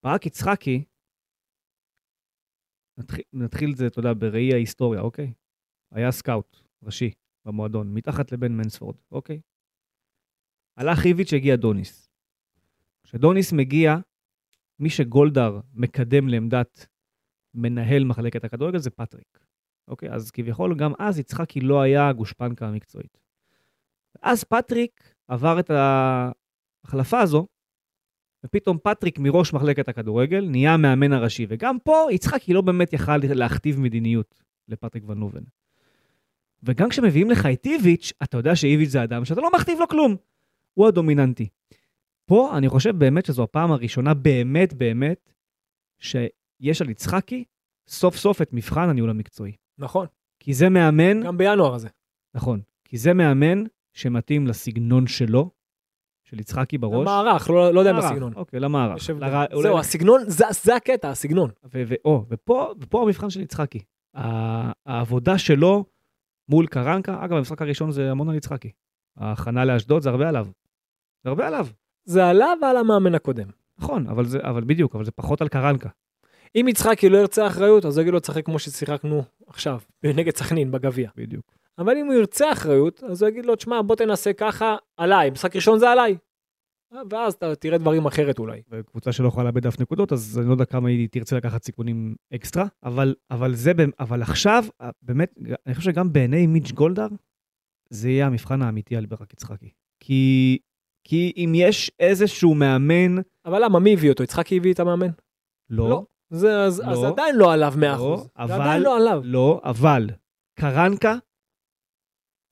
ברק יצחקי, נתחיל, נתחיל את זה, אתה יודע, בראי ההיסטוריה, אוקיי? היה סקאוט ראשי במועדון, מתחת לבן מנספורד, אוקיי? הלך איביץ', הגיע דוניס. כשדוניס מגיע, מי שגולדהר מקדם לעמדת מנהל מחלקת הכדורגל זה פטריק. אוקיי? אז כביכול גם אז יצחקי לא היה גושפנקה המקצועית. אז פטריק עבר את ההחלפה הזו, ופתאום פטריק מראש מחלקת הכדורגל נהיה המאמן הראשי, וגם פה יצחקי לא באמת יכל להכתיב מדיניות לפטריק ון. וגם כשמביאים לך את איביץ', אתה יודע שאיביץ' זה אדם שאתה לא מכתיב לו כלום. הוא הדומיננטי. פה אני חושב באמת שזו הפעם הראשונה באמת באמת שיש על יצחקי סוף סוף את מבחן הניהול המקצועי. נכון. כי זה מאמן... גם בינואר הזה. נכון. כי זה מאמן שמתאים לסגנון שלו, של יצחקי בראש. למערך, לא, לא יודע מה הסגנון. אוקיי, למערך. לר... זהו, אולי... הסגנון, זה, זה הקטע, הסגנון. ו- ו- או, ופה, ופה המבחן של יצחקי. העבודה שלו מול קרנקה, אגב, המשחק הראשון זה המון על יצחקי. ההכנה לאשדוד זה הרבה עליו. זה הרבה עליו. זה עליו ועל המאמן הקודם. נכון, אבל, זה, אבל בדיוק, אבל זה פחות על קרנקה. אם יצחקי לא ירצה אחריות, אז יגיד לו תשחק כמו ששיחקנו עכשיו, נגד סכנין בגביע. בדיוק. אבל אם הוא ירצה אחריות, אז הוא יגיד לו, תשמע, בוא תנסה ככה, עליי, משחק ראשון זה עליי. ואז אתה תראה דברים אחרת אולי. וקבוצה שלא יכולה לאבד אף נקודות, אז אני לא יודע כמה היא תרצה לקחת סיכונים אקסטרה, אבל, אבל זה, אבל עכשיו, באמת, אני חושב שגם בעיני מיץ' גולדהר, זה יהיה המבחן האמיתי על ברק יצחקי. כי כי אם יש איזשהו מאמן... אבל למה, מי הביא אותו? יצחקי הביא את המאמן? לא. לא. זה, אז, לא. אז עדיין לא עליו 100%. לא, אבל... זה עדיין לא עליו. לא, אבל קרנקה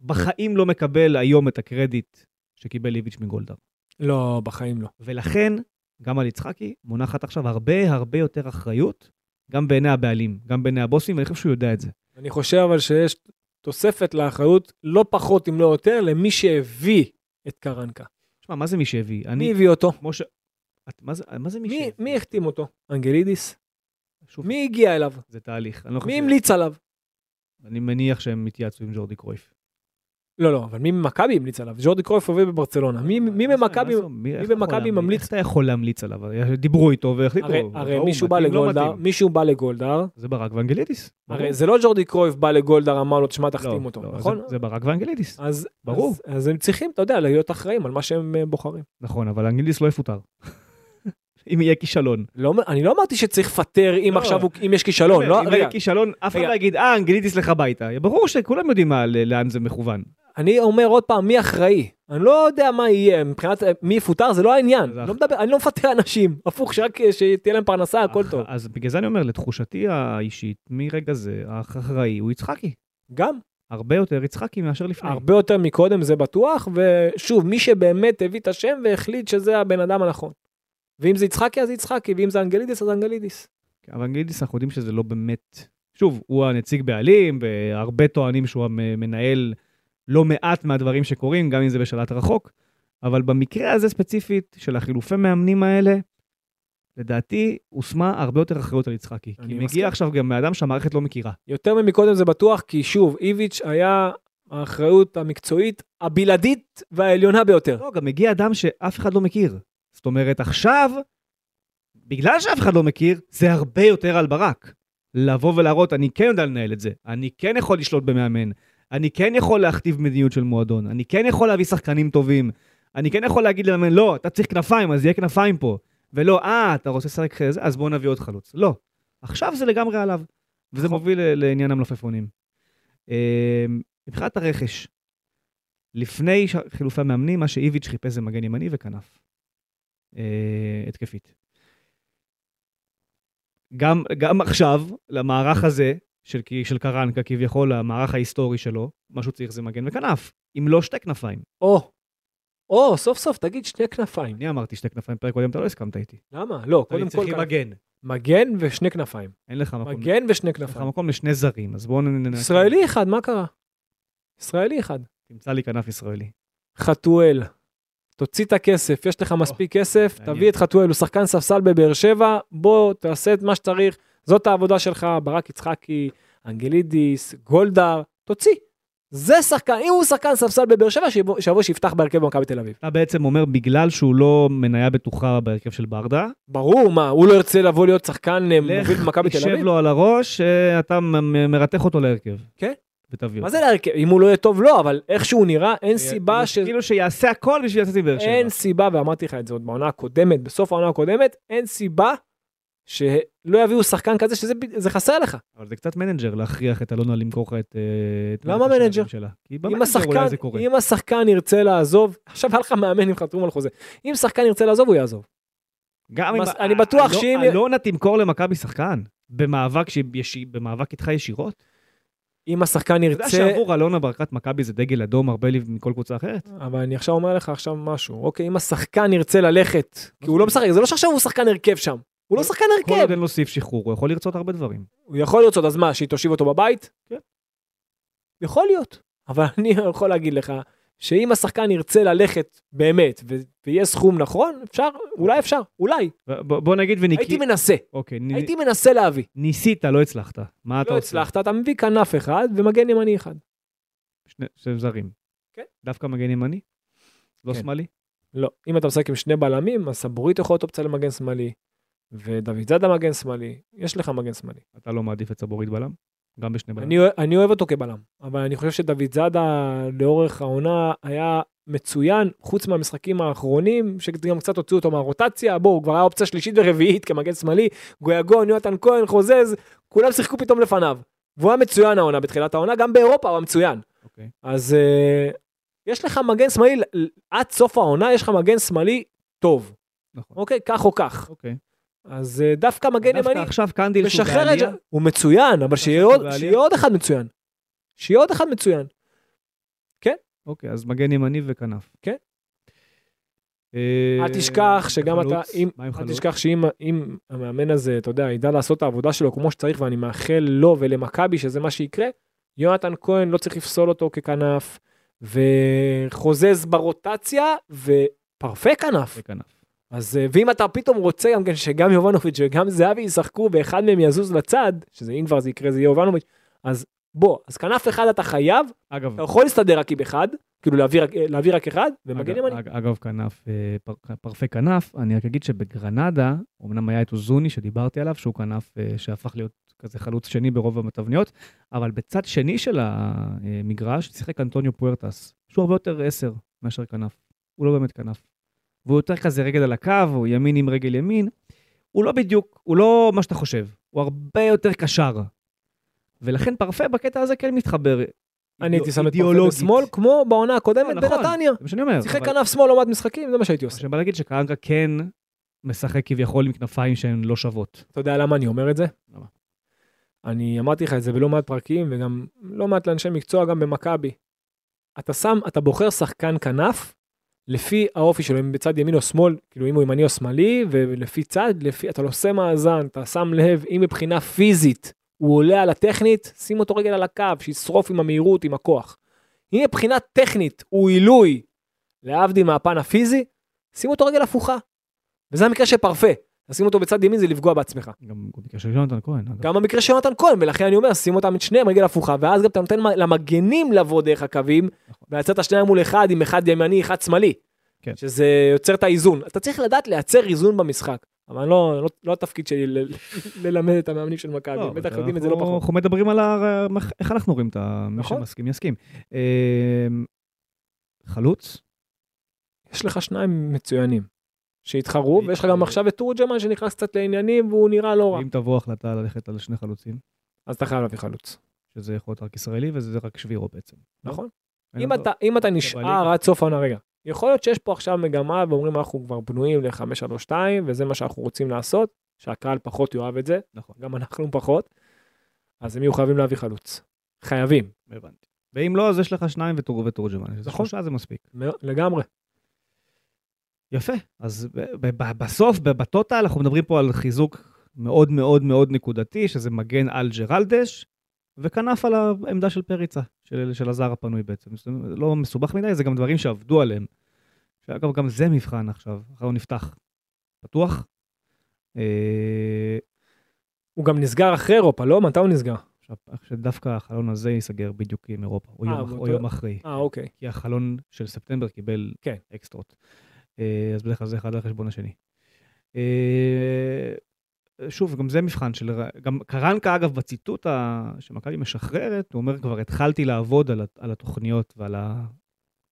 בחיים לא מקבל היום את הקרדיט שקיבל איביץ' מגולדהר. לא, בחיים לא. ולכן, גם על יצחקי מונחת עכשיו הרבה הרבה יותר אחריות, גם בעיני הבעלים, גם בעיני הבוסים, ואני חושב שהוא יודע את זה. אני חושב אבל שיש תוספת לאחריות, לא פחות אם לא יותר, למי שהביא את קרנקה. תשמע, מה זה מי שהביא? מי אני, הביא אותו? כמו ש... את- מה זה, מה זה מי מי, שהביא? מי החתים אותו? אנגלידיס? שוב, מי הגיע אליו? זה תהליך. לא מי. המליץ עליו? אני מניח שהם התייעצו עם ג'ורדי קרויף. לא, לא, אבל מי ממכבי המליץ עליו? ג'ורדי קרויף עובד בברצלונה. מי, במכבי... ממליץ? איך אתה יכול להמליץ עליו? דיברו איתו והחליטו. הרי, מישהו בא לא לגולדהר. מישהו בא לגולדהר, זה ברק ואנגלידיס. הרי זה לא ג'ורדי קרויף בא לגולדהר, אמר לו, תשמע, לא, תחתים אותו, לא, נכון? זה- ברק ואנגלידיס. אז, ברור. אז, הם צריכים, אתה יודע, להיות אחראים על מה שהם אה, בוחרים. נכון, אבל אנגלידיס לא יפוטר. [laughs] אם יהיה כישלון. לא, אני לא אמרתי שצריך לפטר אם לא. עכשיו, הוא, אם יש כישלון, לא, אם רגע, יהיה כישלון, אף אחד. לא יגיד, אה, אנגלידיס לך הביתה. ברור שכולם יודעים מה- לאן זה מכוון. אני אומר עוד פעם, מי אחראי? אני לא יודע מה יהיה, מבחינת אה, מי יפוטר זה לא העניין. אז לא מדבר, אני לא מפטר אנשים, הפוך, שרק אה, שתהיה להם פרנסה, הכל אח- טוב. אז בגלל זה אני אומר, לתחושתי האישית, מרגע זה, האחראי הוא יצחקי. גם, הרבה יותר יצחקי מאשר לפני. הרבה יותר מקודם זה בטוח, ושוב, מי שבאמת הביא את השם והחליט שזה הבן אדם הנכון. ואם זה יצחקי אז יצחקי, ואם זה אנגלידיס אז אנגלידיס. אבל אנגלידיס אנחנו יודעים שזה לא באמת, שוב, הוא הנציג בעלים, והרבה טוענים שהוא המנהל לא מעט מהדברים שקורים, גם אם זה בשלט רחוק, אבל במקרה הזה ספציפית של החילופי מאמנים האלה, לדעתי הושמה הרבה יותר אחריות על יצחקי. כי מסכים. מגיע עכשיו גם מאדם שהמערכת לא מכירה. יותר ממקודם זה בטוח, כי שוב, איביץ' היה האחריות המקצועית הבלעדית והעליונה ביותר. לא, גם מגיע אדם שאף אחד לא מכיר. זאת אומרת, עכשיו, בגלל שאף אחד לא מכיר, זה הרבה יותר על ברק. לבוא ולהראות, אני כן יודע לנהל את זה, אני כן יכול לשלוט במאמן, אני כן יכול להכתיב מדיניות של מועדון, אני כן יכול להביא שחקנים טובים, אני כן יכול להגיד למאמן, לא, אתה צריך כנפיים, אז יהיה כנפיים פה. ולא, אה, אתה רוצה לשחק אחרי זה, אז בוא נביא עוד חלוץ. לא. עכשיו זה לגמרי עליו, וזה נכון. מוביל ל- לעניין המלפפונים. אה, מבחינת הרכש, לפני חילופי המאמנים, מה שאיביץ' חיפש זה מגן ימני וכנף. אה, התקפית. גם, גם עכשיו, למערך הזה, של, של קרנקה כביכול, המערך ההיסטורי שלו, מה שהוא צריך זה מגן וכנף, אם לא שתי כנפיים. או, או, סוף סוף תגיד שני כנפיים. אני אמרתי שתי כנפיים, פרק קודם אתה לא הסכמת איתי. למה? לא, קודם כל, צריכים כנף- מגן. מגן ושני כנפיים. אין לך מקום. מגן ושני אין לך כנפיים. מקום לשני זרים, אז בואו נ... ישראלי אחד, מה קרה? ישראלי אחד. תמצא לי כנף ישראלי. חתואל. תוציא את הכסף, יש לך מספיק כסף. תביא את חתואל, הוא שחקן ספסל בבאר שבע, בוא תעשה את מה שצריך, זאת העבודה שלך, ברק יצחקי, אנגלידיס, גולדהר, תוציא. זה שחקן, אם הוא שחקן ספסל בבאר שבע, שיבוא שיפתח בהרכב במכבי תל אביב. אתה בעצם אומר, בגלל שהוא לא מניה בטוחה בהרכב של ברדה, ברור, מה, הוא לא ירצה לבוא להיות שחקן אה, לך, מוביל במכבי תל אביב? לו על הראש, אה, אתה מרתך אותו להרכב. כן. ותביא מה אותו. זה להרכב? אם הוא לא יהיה טוב, לא, אבל איך שהוא נראה, אין סיבה כאילו- ש... כאילו שיעשה הכל בשביל לצאת מבאר שבע. אין סיבה, ואמרתי לך את זה עוד בעונה הקודמת, בסוף העונה הקודמת, אין סיבה שלא יביאו שחקן כזה שזה חסר לך. אבל זה קצת מנג'ר להכריח את אלונה למכור לך את... אה, למה מנג'ר? כי אם במנג'ר השחקן, אולי זה קורה. אם השחקן ירצה לעזוב, עכשיו היה לך מאמן עם חתום על חוזה, אם שחקן ירצה לעזוב הוא יעזוב. גם אם... אני בטוח שאם- אלונה תמכור למכבי שחקן, במאבק איתך ישירות. אם השחקן אתה יודע ירצה, שעבור אלונה ברקת מכבי זה דגל אדום הרבה לי מכל קבוצה אחרת? אבל אני עכשיו אומר לך עכשיו משהו, אוקיי, אם השחקן ירצה ללכת, כי הוא לא משחק, זה לא שעכשיו הוא שחקן הרכב שם, הוא לא שחקן כל הרכב, עוד אין לו סעיף שחרור, הוא יכול לרצות הרבה דברים. הוא יכול לרצות, אז מה, שהיא תושיב אותו בבית? כן. יכול להיות, אבל אני יכול להגיד לך, שאם השחקן ירצה ללכת באמת, ו- ויהיה סכום נכון, אפשר, אולי אפשר, אולי, בוא בוא נגיד ונקריא... הייתי מנסה, אוקיי, נ- הייתי מנסה להביא. ניסית, לא הצלחת. מה אתה לא עושה? הצלחת, אתה מביא כנף אחד ומגן ימני אחד. שני שני זרים. כן. דווקא מגן ימני? לא כן. שמאלי? לא, אם אתה משחק עם שני בלמים, אז סבורית יכול להיות אופציה למגן שמאלי, ודוד זאדה מגן שמאלי, יש לך מגן שמאלי. אתה לא מעדיף את סבורית בלם? גם בשני בלם. אני, אני אוהב אותו כבלם, אבל אני חושב שדוד זאדה לאורך העונה היה מצוין, חוץ מהמשחקים האחרונים, שגם קצת הוציאו אותו מהרוטציה, בואו, הוא כבר היה אופציה שלישית ורביעית כמגן שמאלי, גויגון, יונתן כהן, חוזז, כולם שיחקו פתאום לפניו. והוא היה מצוין העונה בתחילת העונה, גם באירופה הוא היה מצוין. אוקיי. אז uh, יש לך מגן שמאלי, עד סוף העונה יש לך מגן שמאלי טוב, נכון. אוקיי? כך או כך. אוקיי. אז uh, דווקא מגן ימני, עכשיו קנדיל שהוא בעלייה, הוא מצוין, אבל שיהיה עוד- אחד מצוין. שיהיה עוד אחד מצוין. אוקיי, אז מגן ימני וכנף. כן. אה, אל תשכח שגם אתה, אם, אל? תשכח שאם אם המאמן הזה, אתה יודע, ידע לעשות את העבודה שלו כמו שצריך, ואני מאחל לו ולמכבי שזה מה שיקרה, יונתן כהן לא צריך לפסול אותו ככנף, וחוזז ברוטציה, ופרפה כנף. בכנף. אז אה, ואם אתה פתאום רוצה גם כן שגם יובנוביץ' וגם זהבי ישחקו ואחד מהם יזוז לצד, שזה אם כבר זה יקרה זה יהיה יובנוביץ', אז בוא, אז כנף אחד אתה חייב, אגב, אתה יכול להסתדר רק עם אחד, כאילו להביא להביא רק אחד, ומגן אגב, ימני. אג- אגב, כנף, אה, פר- פרפה כנף, אני רק אגיד שבגרנדה, אמנם היה את אוזוני שדיברתי עליו, שהוא כנף אה, שהפך להיות כזה חלוץ שני ברוב התבניות, אבל בצד שני של המגרש שיחק אנטוניו פוארטס, שהוא הרבה יותר עשר מאשר כנף. הוא לא באמת כנף. והוא יותר כזה רגל על הקו, הוא ימין עם רגל ימין. הוא לא בדיוק, הוא לא מה שאתה חושב, הוא הרבה יותר קשר. ולכן פרפה בקטע הזה כן מתחבר. אני הייתי שם את פרפה. בשמאל, כמו בעונה הקודמת לא, נכון. בנתניה. זה מה שאני אומר. שיחק כנף שמאל לעומת משחקים, זה מה שהייתי עושה. שאני בא להגיד שקרנקה כן משחק כביכול עם כנפיים שהן לא שוות. אתה יודע למה אני אומר את זה? למה? אני אמרתי לך את זה בלא מעט פרקים, וגם לא מעט לאנשי מקצוע גם במכבי. אתה שם, אתה בוחר שחקן כנף, לפי האופי שלו, אם בצד ימין או שמאל, כאילו אם הוא ימני או שמאלי, ולפי צד, לפי, אתה לא עושה מאזן, אתה שם לב, אם מבחינה פיזית הוא עולה על הטכנית, שים אותו רגל על הקו, שישרוף עם המהירות, עם הכוח. אם מבחינה טכנית הוא עילוי, להבדיל מהפן הפיזי, שים אותו רגל הפוכה. וזה המקרה של פרפה. לשים אותו בצד ימין זה לפגוע בעצמך. גם במקרה של יונתן כהן. גם במקרה של יונתן כהן, ולכן אני אומר, שים אותם את שניהם רגל הפוכה, ואז גם אתה נותן למגנים לבוא דרך הקווים, נכון. ולייצר את השניים מול אחד עם אחד ימני, אחד שמאלי. כן. שזה יוצר את האיזון. אתה צריך לדעת לייצר איזון במשחק. אבל לא, לא, לא התפקיד שלי ל- [laughs] ללמד את המאמנים של מכבי, לא, בטח יודעים את זה לא פחות. אנחנו מדברים על ה- איך אנחנו רואים את ה... מי נכון. שמסכים יסכים. אה, חלוץ? יש לך שניים מצוינים, שהתחרו, ויש לך גם עכשיו את תורג'מן שנכנס קצת לעניינים, והוא נראה לא רע. אם תבוא החלטה ללכת על שני חלוצים, אז אתה חייב להביא חלוץ. שזה יכול להיות רק ישראלי וזה רק שבירו בעצם. נכון. אין אם אתה, אם אתה. נשאר עד סוף העונה, רגע, יכול להיות שיש פה עכשיו מגמה ואומרים אנחנו כבר בנויים ל-532 וזה מה שאנחנו רוצים לעשות, שהקהל פחות יאהב את זה, נכון, גם אנחנו פחות, אז הם יהיו חייבים להביא חלוץ. חייבים, הבנתי. ואם לא, אז יש לך שניים ותורג'מן. נכון. שלושה זה מספיק. לגמרי. יפה. אז בסוף, בטוטל, אנחנו מדברים פה על חיזוק מאוד מאוד מאוד נקודתי, שזה מגן על ג'רלדש, וכנף על העמדה של פריצה, של, של הזר הפנוי בעצם. זה לא מסובך מדי, זה גם דברים שעבדו עליהם. שאגב, גם זה מבחן עכשיו, אחר נפתח. פתוח? אה, הוא גם נסגר אחרי אירופה, לא? מתי הוא נסגר? עכשיו, שדווקא החלון הזה ייסגר בדיוק עם אירופה, או, אה, יום, או יום אחרי. אה, אוקיי. כי החלון של ספטמבר קיבל כן. אקסטרות. אה, אז בדרך כלל זה אחד על חשבון השני. אה, שוב, גם זה מבחן של... גם קרנקה, אגב, בציטוט שמכבי משחררת, הוא אומר, כבר התחלתי לעבוד על, על התוכניות ועל ה...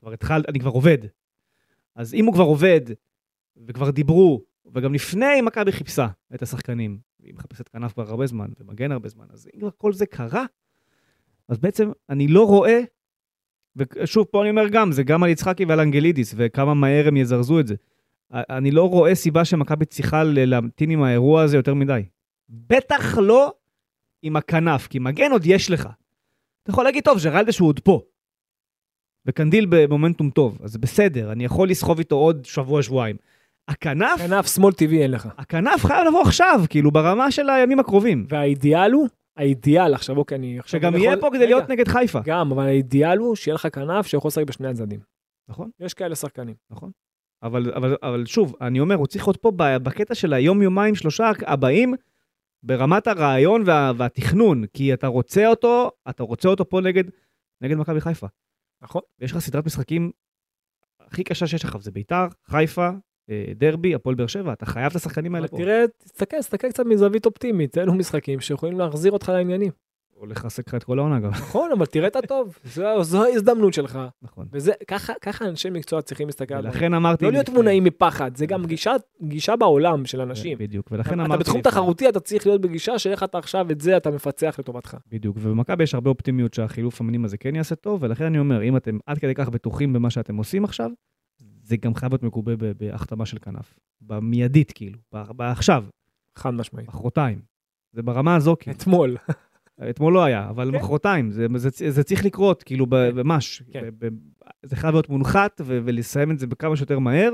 כבר התחלתי, אני כבר עובד. אז אם הוא כבר עובד, וכבר דיברו, וגם לפני מכבי חיפשה את השחקנים, היא מחפשת כנף כבר הרבה זמן, ומגן הרבה זמן, אז אם כבר כל זה קרה, אז בעצם אני לא רואה ושוב, פה אני אומר גם, זה גם על יצחקי ועל אנגלידיס, וכמה מהר הם יזרזו את זה. אני לא רואה סיבה שמכבי צריכה להמתין עם האירוע הזה יותר מדי. בטח לא עם הכנף, כי מגן עוד יש לך. אתה יכול להגיד, טוב, ג'רלדש הוא עוד פה. וקנדיל במומנטום טוב, אז בסדר, אני יכול לסחוב איתו עוד שבוע-שבועיים. הכנף, כנף שמאל טבעי אין לך. הכנף חייב לבוא עכשיו, כאילו ברמה של הימים הקרובים. והאידיאל הוא, האידיאל, עכשיו אוקיי, אני עכשיו... שגם יהיה פה כדי להיות נגד חיפה. גם, אבל האידיאל הוא שיהיה לך כנף שיכול לשחק בשני הצדדים. נכון? יש כאלה שחקנים. נכון. אבל, אבל, אבל שוב, אני אומר, הוא צריך להיות פה בקטע של היום, יומיים, שלושה הבאים, ברמת הרעיון וה, והתכנון, כי אתה רוצה אותו, אתה רוצה אותו פה נגד, נגד מכבי חיפה. נכון. ויש לך סדרת משחקים הכי קשה שיש לך, זה ביתר, חיפה, דרבי, הפועל באר שבע, אתה חייב את השחקנים האלה פה. תראה, תסתכל, תסתכל קצת מזווית אופטימית, אלו משחקים שיכולים להחזיר אותך לעניינים. הולך לרסק לך את כל העונה גם. נכון, אבל תראה את הטוב, [laughs] זו זו ההזדמנות שלך. נכון. וזה, ככה אנשי מקצוע צריכים להסתכל על דברים. ולכן אמרתי... לא להיות מונעים מפחד, זה גם גישה, גישה בעולם של אנשים. בדיוק, ולכן אתה אמרתי... בתחום לפני. תחרותי, אתה צריך להיות בגישה של איך אתה עכשיו את זה אתה מפצח לטובתך. בדיוק, ובמכבי יש הרבה אופטימיות שהחילוף המינים הזה כן יעשה טוב, ולכן אני אומר, אם אתם עד כדי כך בטוחים במה שאתם עושים עכשיו, זה גם חייב להיות מגובה בהחתמה של כנף. במיידית, כאילו, בעכשיו, חד משמעית. מחרתיים. זה ברמה הזו, כאילו. אתמול. אתמול לא היה, אבל כן. מחרתיים, זה, זה, זה צריך לקרות, כאילו, ב- ממש. כן. זה חייב להיות מונחת ו- ולסיים את זה בכמה שיותר מהר,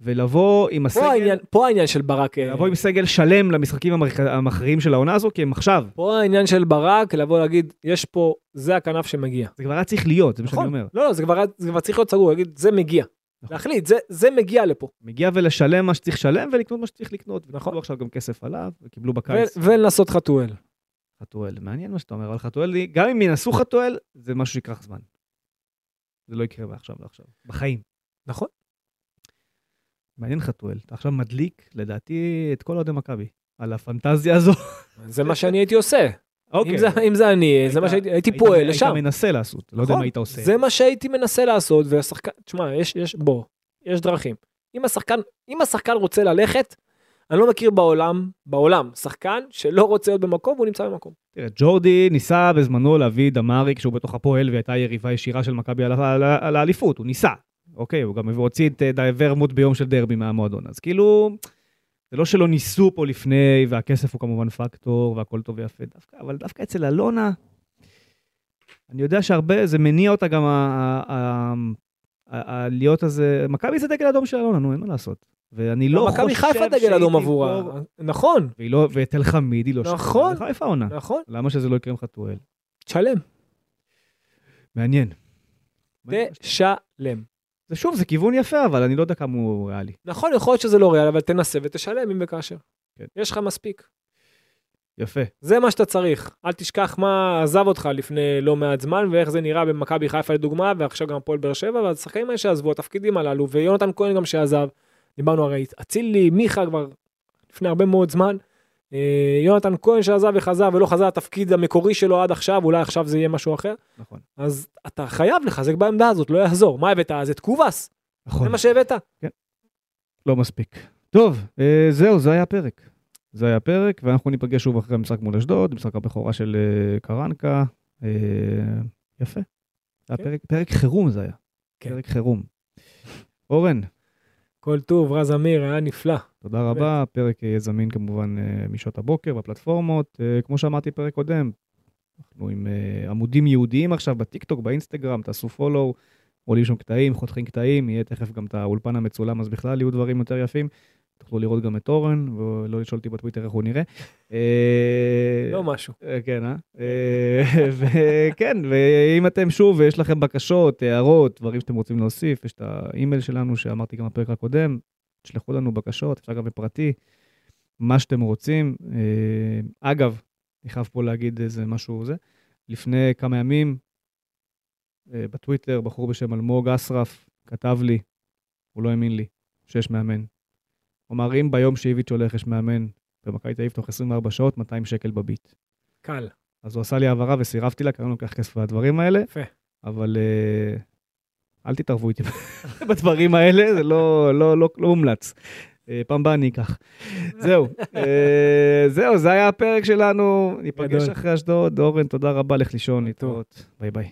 ולבוא עם פה הסגל, העניין, פה העניין של ברק, אה, לבוא עם סגל שלם למשחקים המכ- המכריעים של העונה הזו, כי הם עכשיו. פה העניין של ברק, לבוא להגיד, יש פה, זה הכנף שמגיע. זה כבר היה צריך להיות, זה מה שאני נכון, אומר. לא, לא, זה כבר, זה כבר צריך להיות סגור, להגיד, זה מגיע. נכון. להחליט, זה, זה מגיע לפה. מגיע ולשלם מה שצריך לשלם ולקנות מה שצריך לקנות. נכון. וקיבלו עכשיו גם כסף עליו, וקיבלו ו- בקיץ. ולנסות חתואל. חתואל, מעניין מה שאתה אומר, אבל חתואל, גם אם ינסו חתואל, זה משהו שיקח זמן. זה לא יקרה מעכשיו לעכשיו, בחיים. נכון. מעניין חתואל, אתה עכשיו מדליק, לדעתי, את כל אוהדי מכבי, על הפנטזיה הזו. זה מה שאני הייתי עושה. אוקיי. אם זה- אם זה אני, זה מה היית- שהייתי הייתי היית- פועל לשם. היית מנסה לעשות, לא יודע נכון, מה היית עושה. זה מה שהייתי מנסה לעשות, והשחקן, תשמע, יש, יש, בוא, יש דרכים. אם השחקן, אם השחקן רוצה ללכת, אני לא מכיר בעולם, בעולם, שחקן שלא רוצה להיות במקום והוא נמצא במקום. תראה, ג'ורדי ניסה בזמנו להביא דמארי כשהוא בתוך הפועל והייתה יריבה ישירה של מכבי על על על האליפות, הוא ניסה. אוקיי, הוא גם הוציא את אה, ורמוט ביום של דרבי מהמועדון, אז כאילו, זה לא שלא ניסו פה לפני, והכסף הוא כמובן פקטור, והכל טוב ויפה, דווקא, אבל דווקא אצל אלונה, אני יודע שהרבה, זה מניע אותה גם ה- ה- ה- ה- להיות הזה, מכבי זה דגל אדום של אלונה, נו, אין מה לעשות. ואני לא חושב מכבי חיפה דגל אדום שהיא עבורה. נכון, לא, ותל חמיד היא לא נכון. שלחה חיפה עונה. נכון, למה שזה לא יקרה עם חתואל? תשלם, מעניין. תשלם. זה שוב, זה כיוון יפה, אבל אני לא יודע כמה הוא ריאלי. נכון, יכול להיות שזה לא ריאלי, אבל תנסה ותשלם אם וכאשר. כן. יש לך מספיק. יפה. זה מה שאתה צריך. אל תשכח מה עזב אותך לפני לא מעט זמן, ואיך זה נראה במכבי חיפה לדוגמה, ועכשיו גם הפועל באר שבע, והשחקנים האלה שעזבו, התפקידים הללו, ויונתן כהן גם שעזב. דיברנו הרי, אצילי, מיכה כבר לפני הרבה מאוד זמן. אה, יונתן כהן שעזב וחזר ולא חזר לתפקיד המקורי שלו עד עכשיו, אולי עכשיו זה יהיה משהו אחר. נכון. אז אתה חייב לחזק בעמדה הזאת, לא יעזור. מה הבאת? אז את קובאס? נכון. זה מה שהבאת? לא מספיק. טוב, אה, זהו, זה היה הפרק. זה היה הפרק, ואנחנו ניפגש שוב אחרי המשחק מול אשדוד, משחק הבכורה של אה, קרנקה. יפה. זה היה כן. פרק חירום זה היה. כן. פרק חירום. אורן, כל טוב, רז אמיר, היה נפלא. תודה רבה. הפרק יהיה זמין כמובן אה, משעות הבוקר בפלטפורמות. אה, כמו שאמרתי פרק קודם, אנחנו עם אה, עמודים ייעודיים עכשיו בטיקטוק, באינסטגרם, תעשו פולו, עולים שם קטעים, חותכים קטעים, יהיה תכף גם את האולפן המצולם, אז בכלל יהיו דברים יותר יפים. תוכלו לראות גם את אורן, ולא לשאול אותי בטוויטר איך הוא נראה. אה, לא משהו. כן, אה? אה? [laughs] וכן, ואם אתם שוב, ויש לכם בקשות, הערות, דברים שאתם רוצים להוסיף, יש את האימייל שלנו שאמרתי גם בפרק הקודם, תשלחו לנו בקשות, אפשר גם בפרטי, מה שאתם רוצים. אה, אגב, אני חייב פה להגיד איזה משהו זה, לפני כמה ימים, אה, בטוויטר, בחור בשם אלמוג אסרף כתב לי, הוא לא האמין לי, שיש מאמן. הוא אמר, אם ביום שאיביץ' הולך יש מאמן במכבי תל אביב תוך 24 שעות, 200 שקל בביט. קל. אז הוא עשה לי העברה וסירבתי לה, כי אני לא לוקח כסף מהדברים האלה. יפה. אבל אה, אל תתערבו איתי [laughs] בדברים האלה, זה לא, לא, לא, לא מומלץ. אה, פעם באה אני אקח. זהו, אה, זהו, זה היה הפרק שלנו. ניפגש. אחרי אשדוד. אורן, תודה רבה, לך לישון. להתראות. ביי ביי.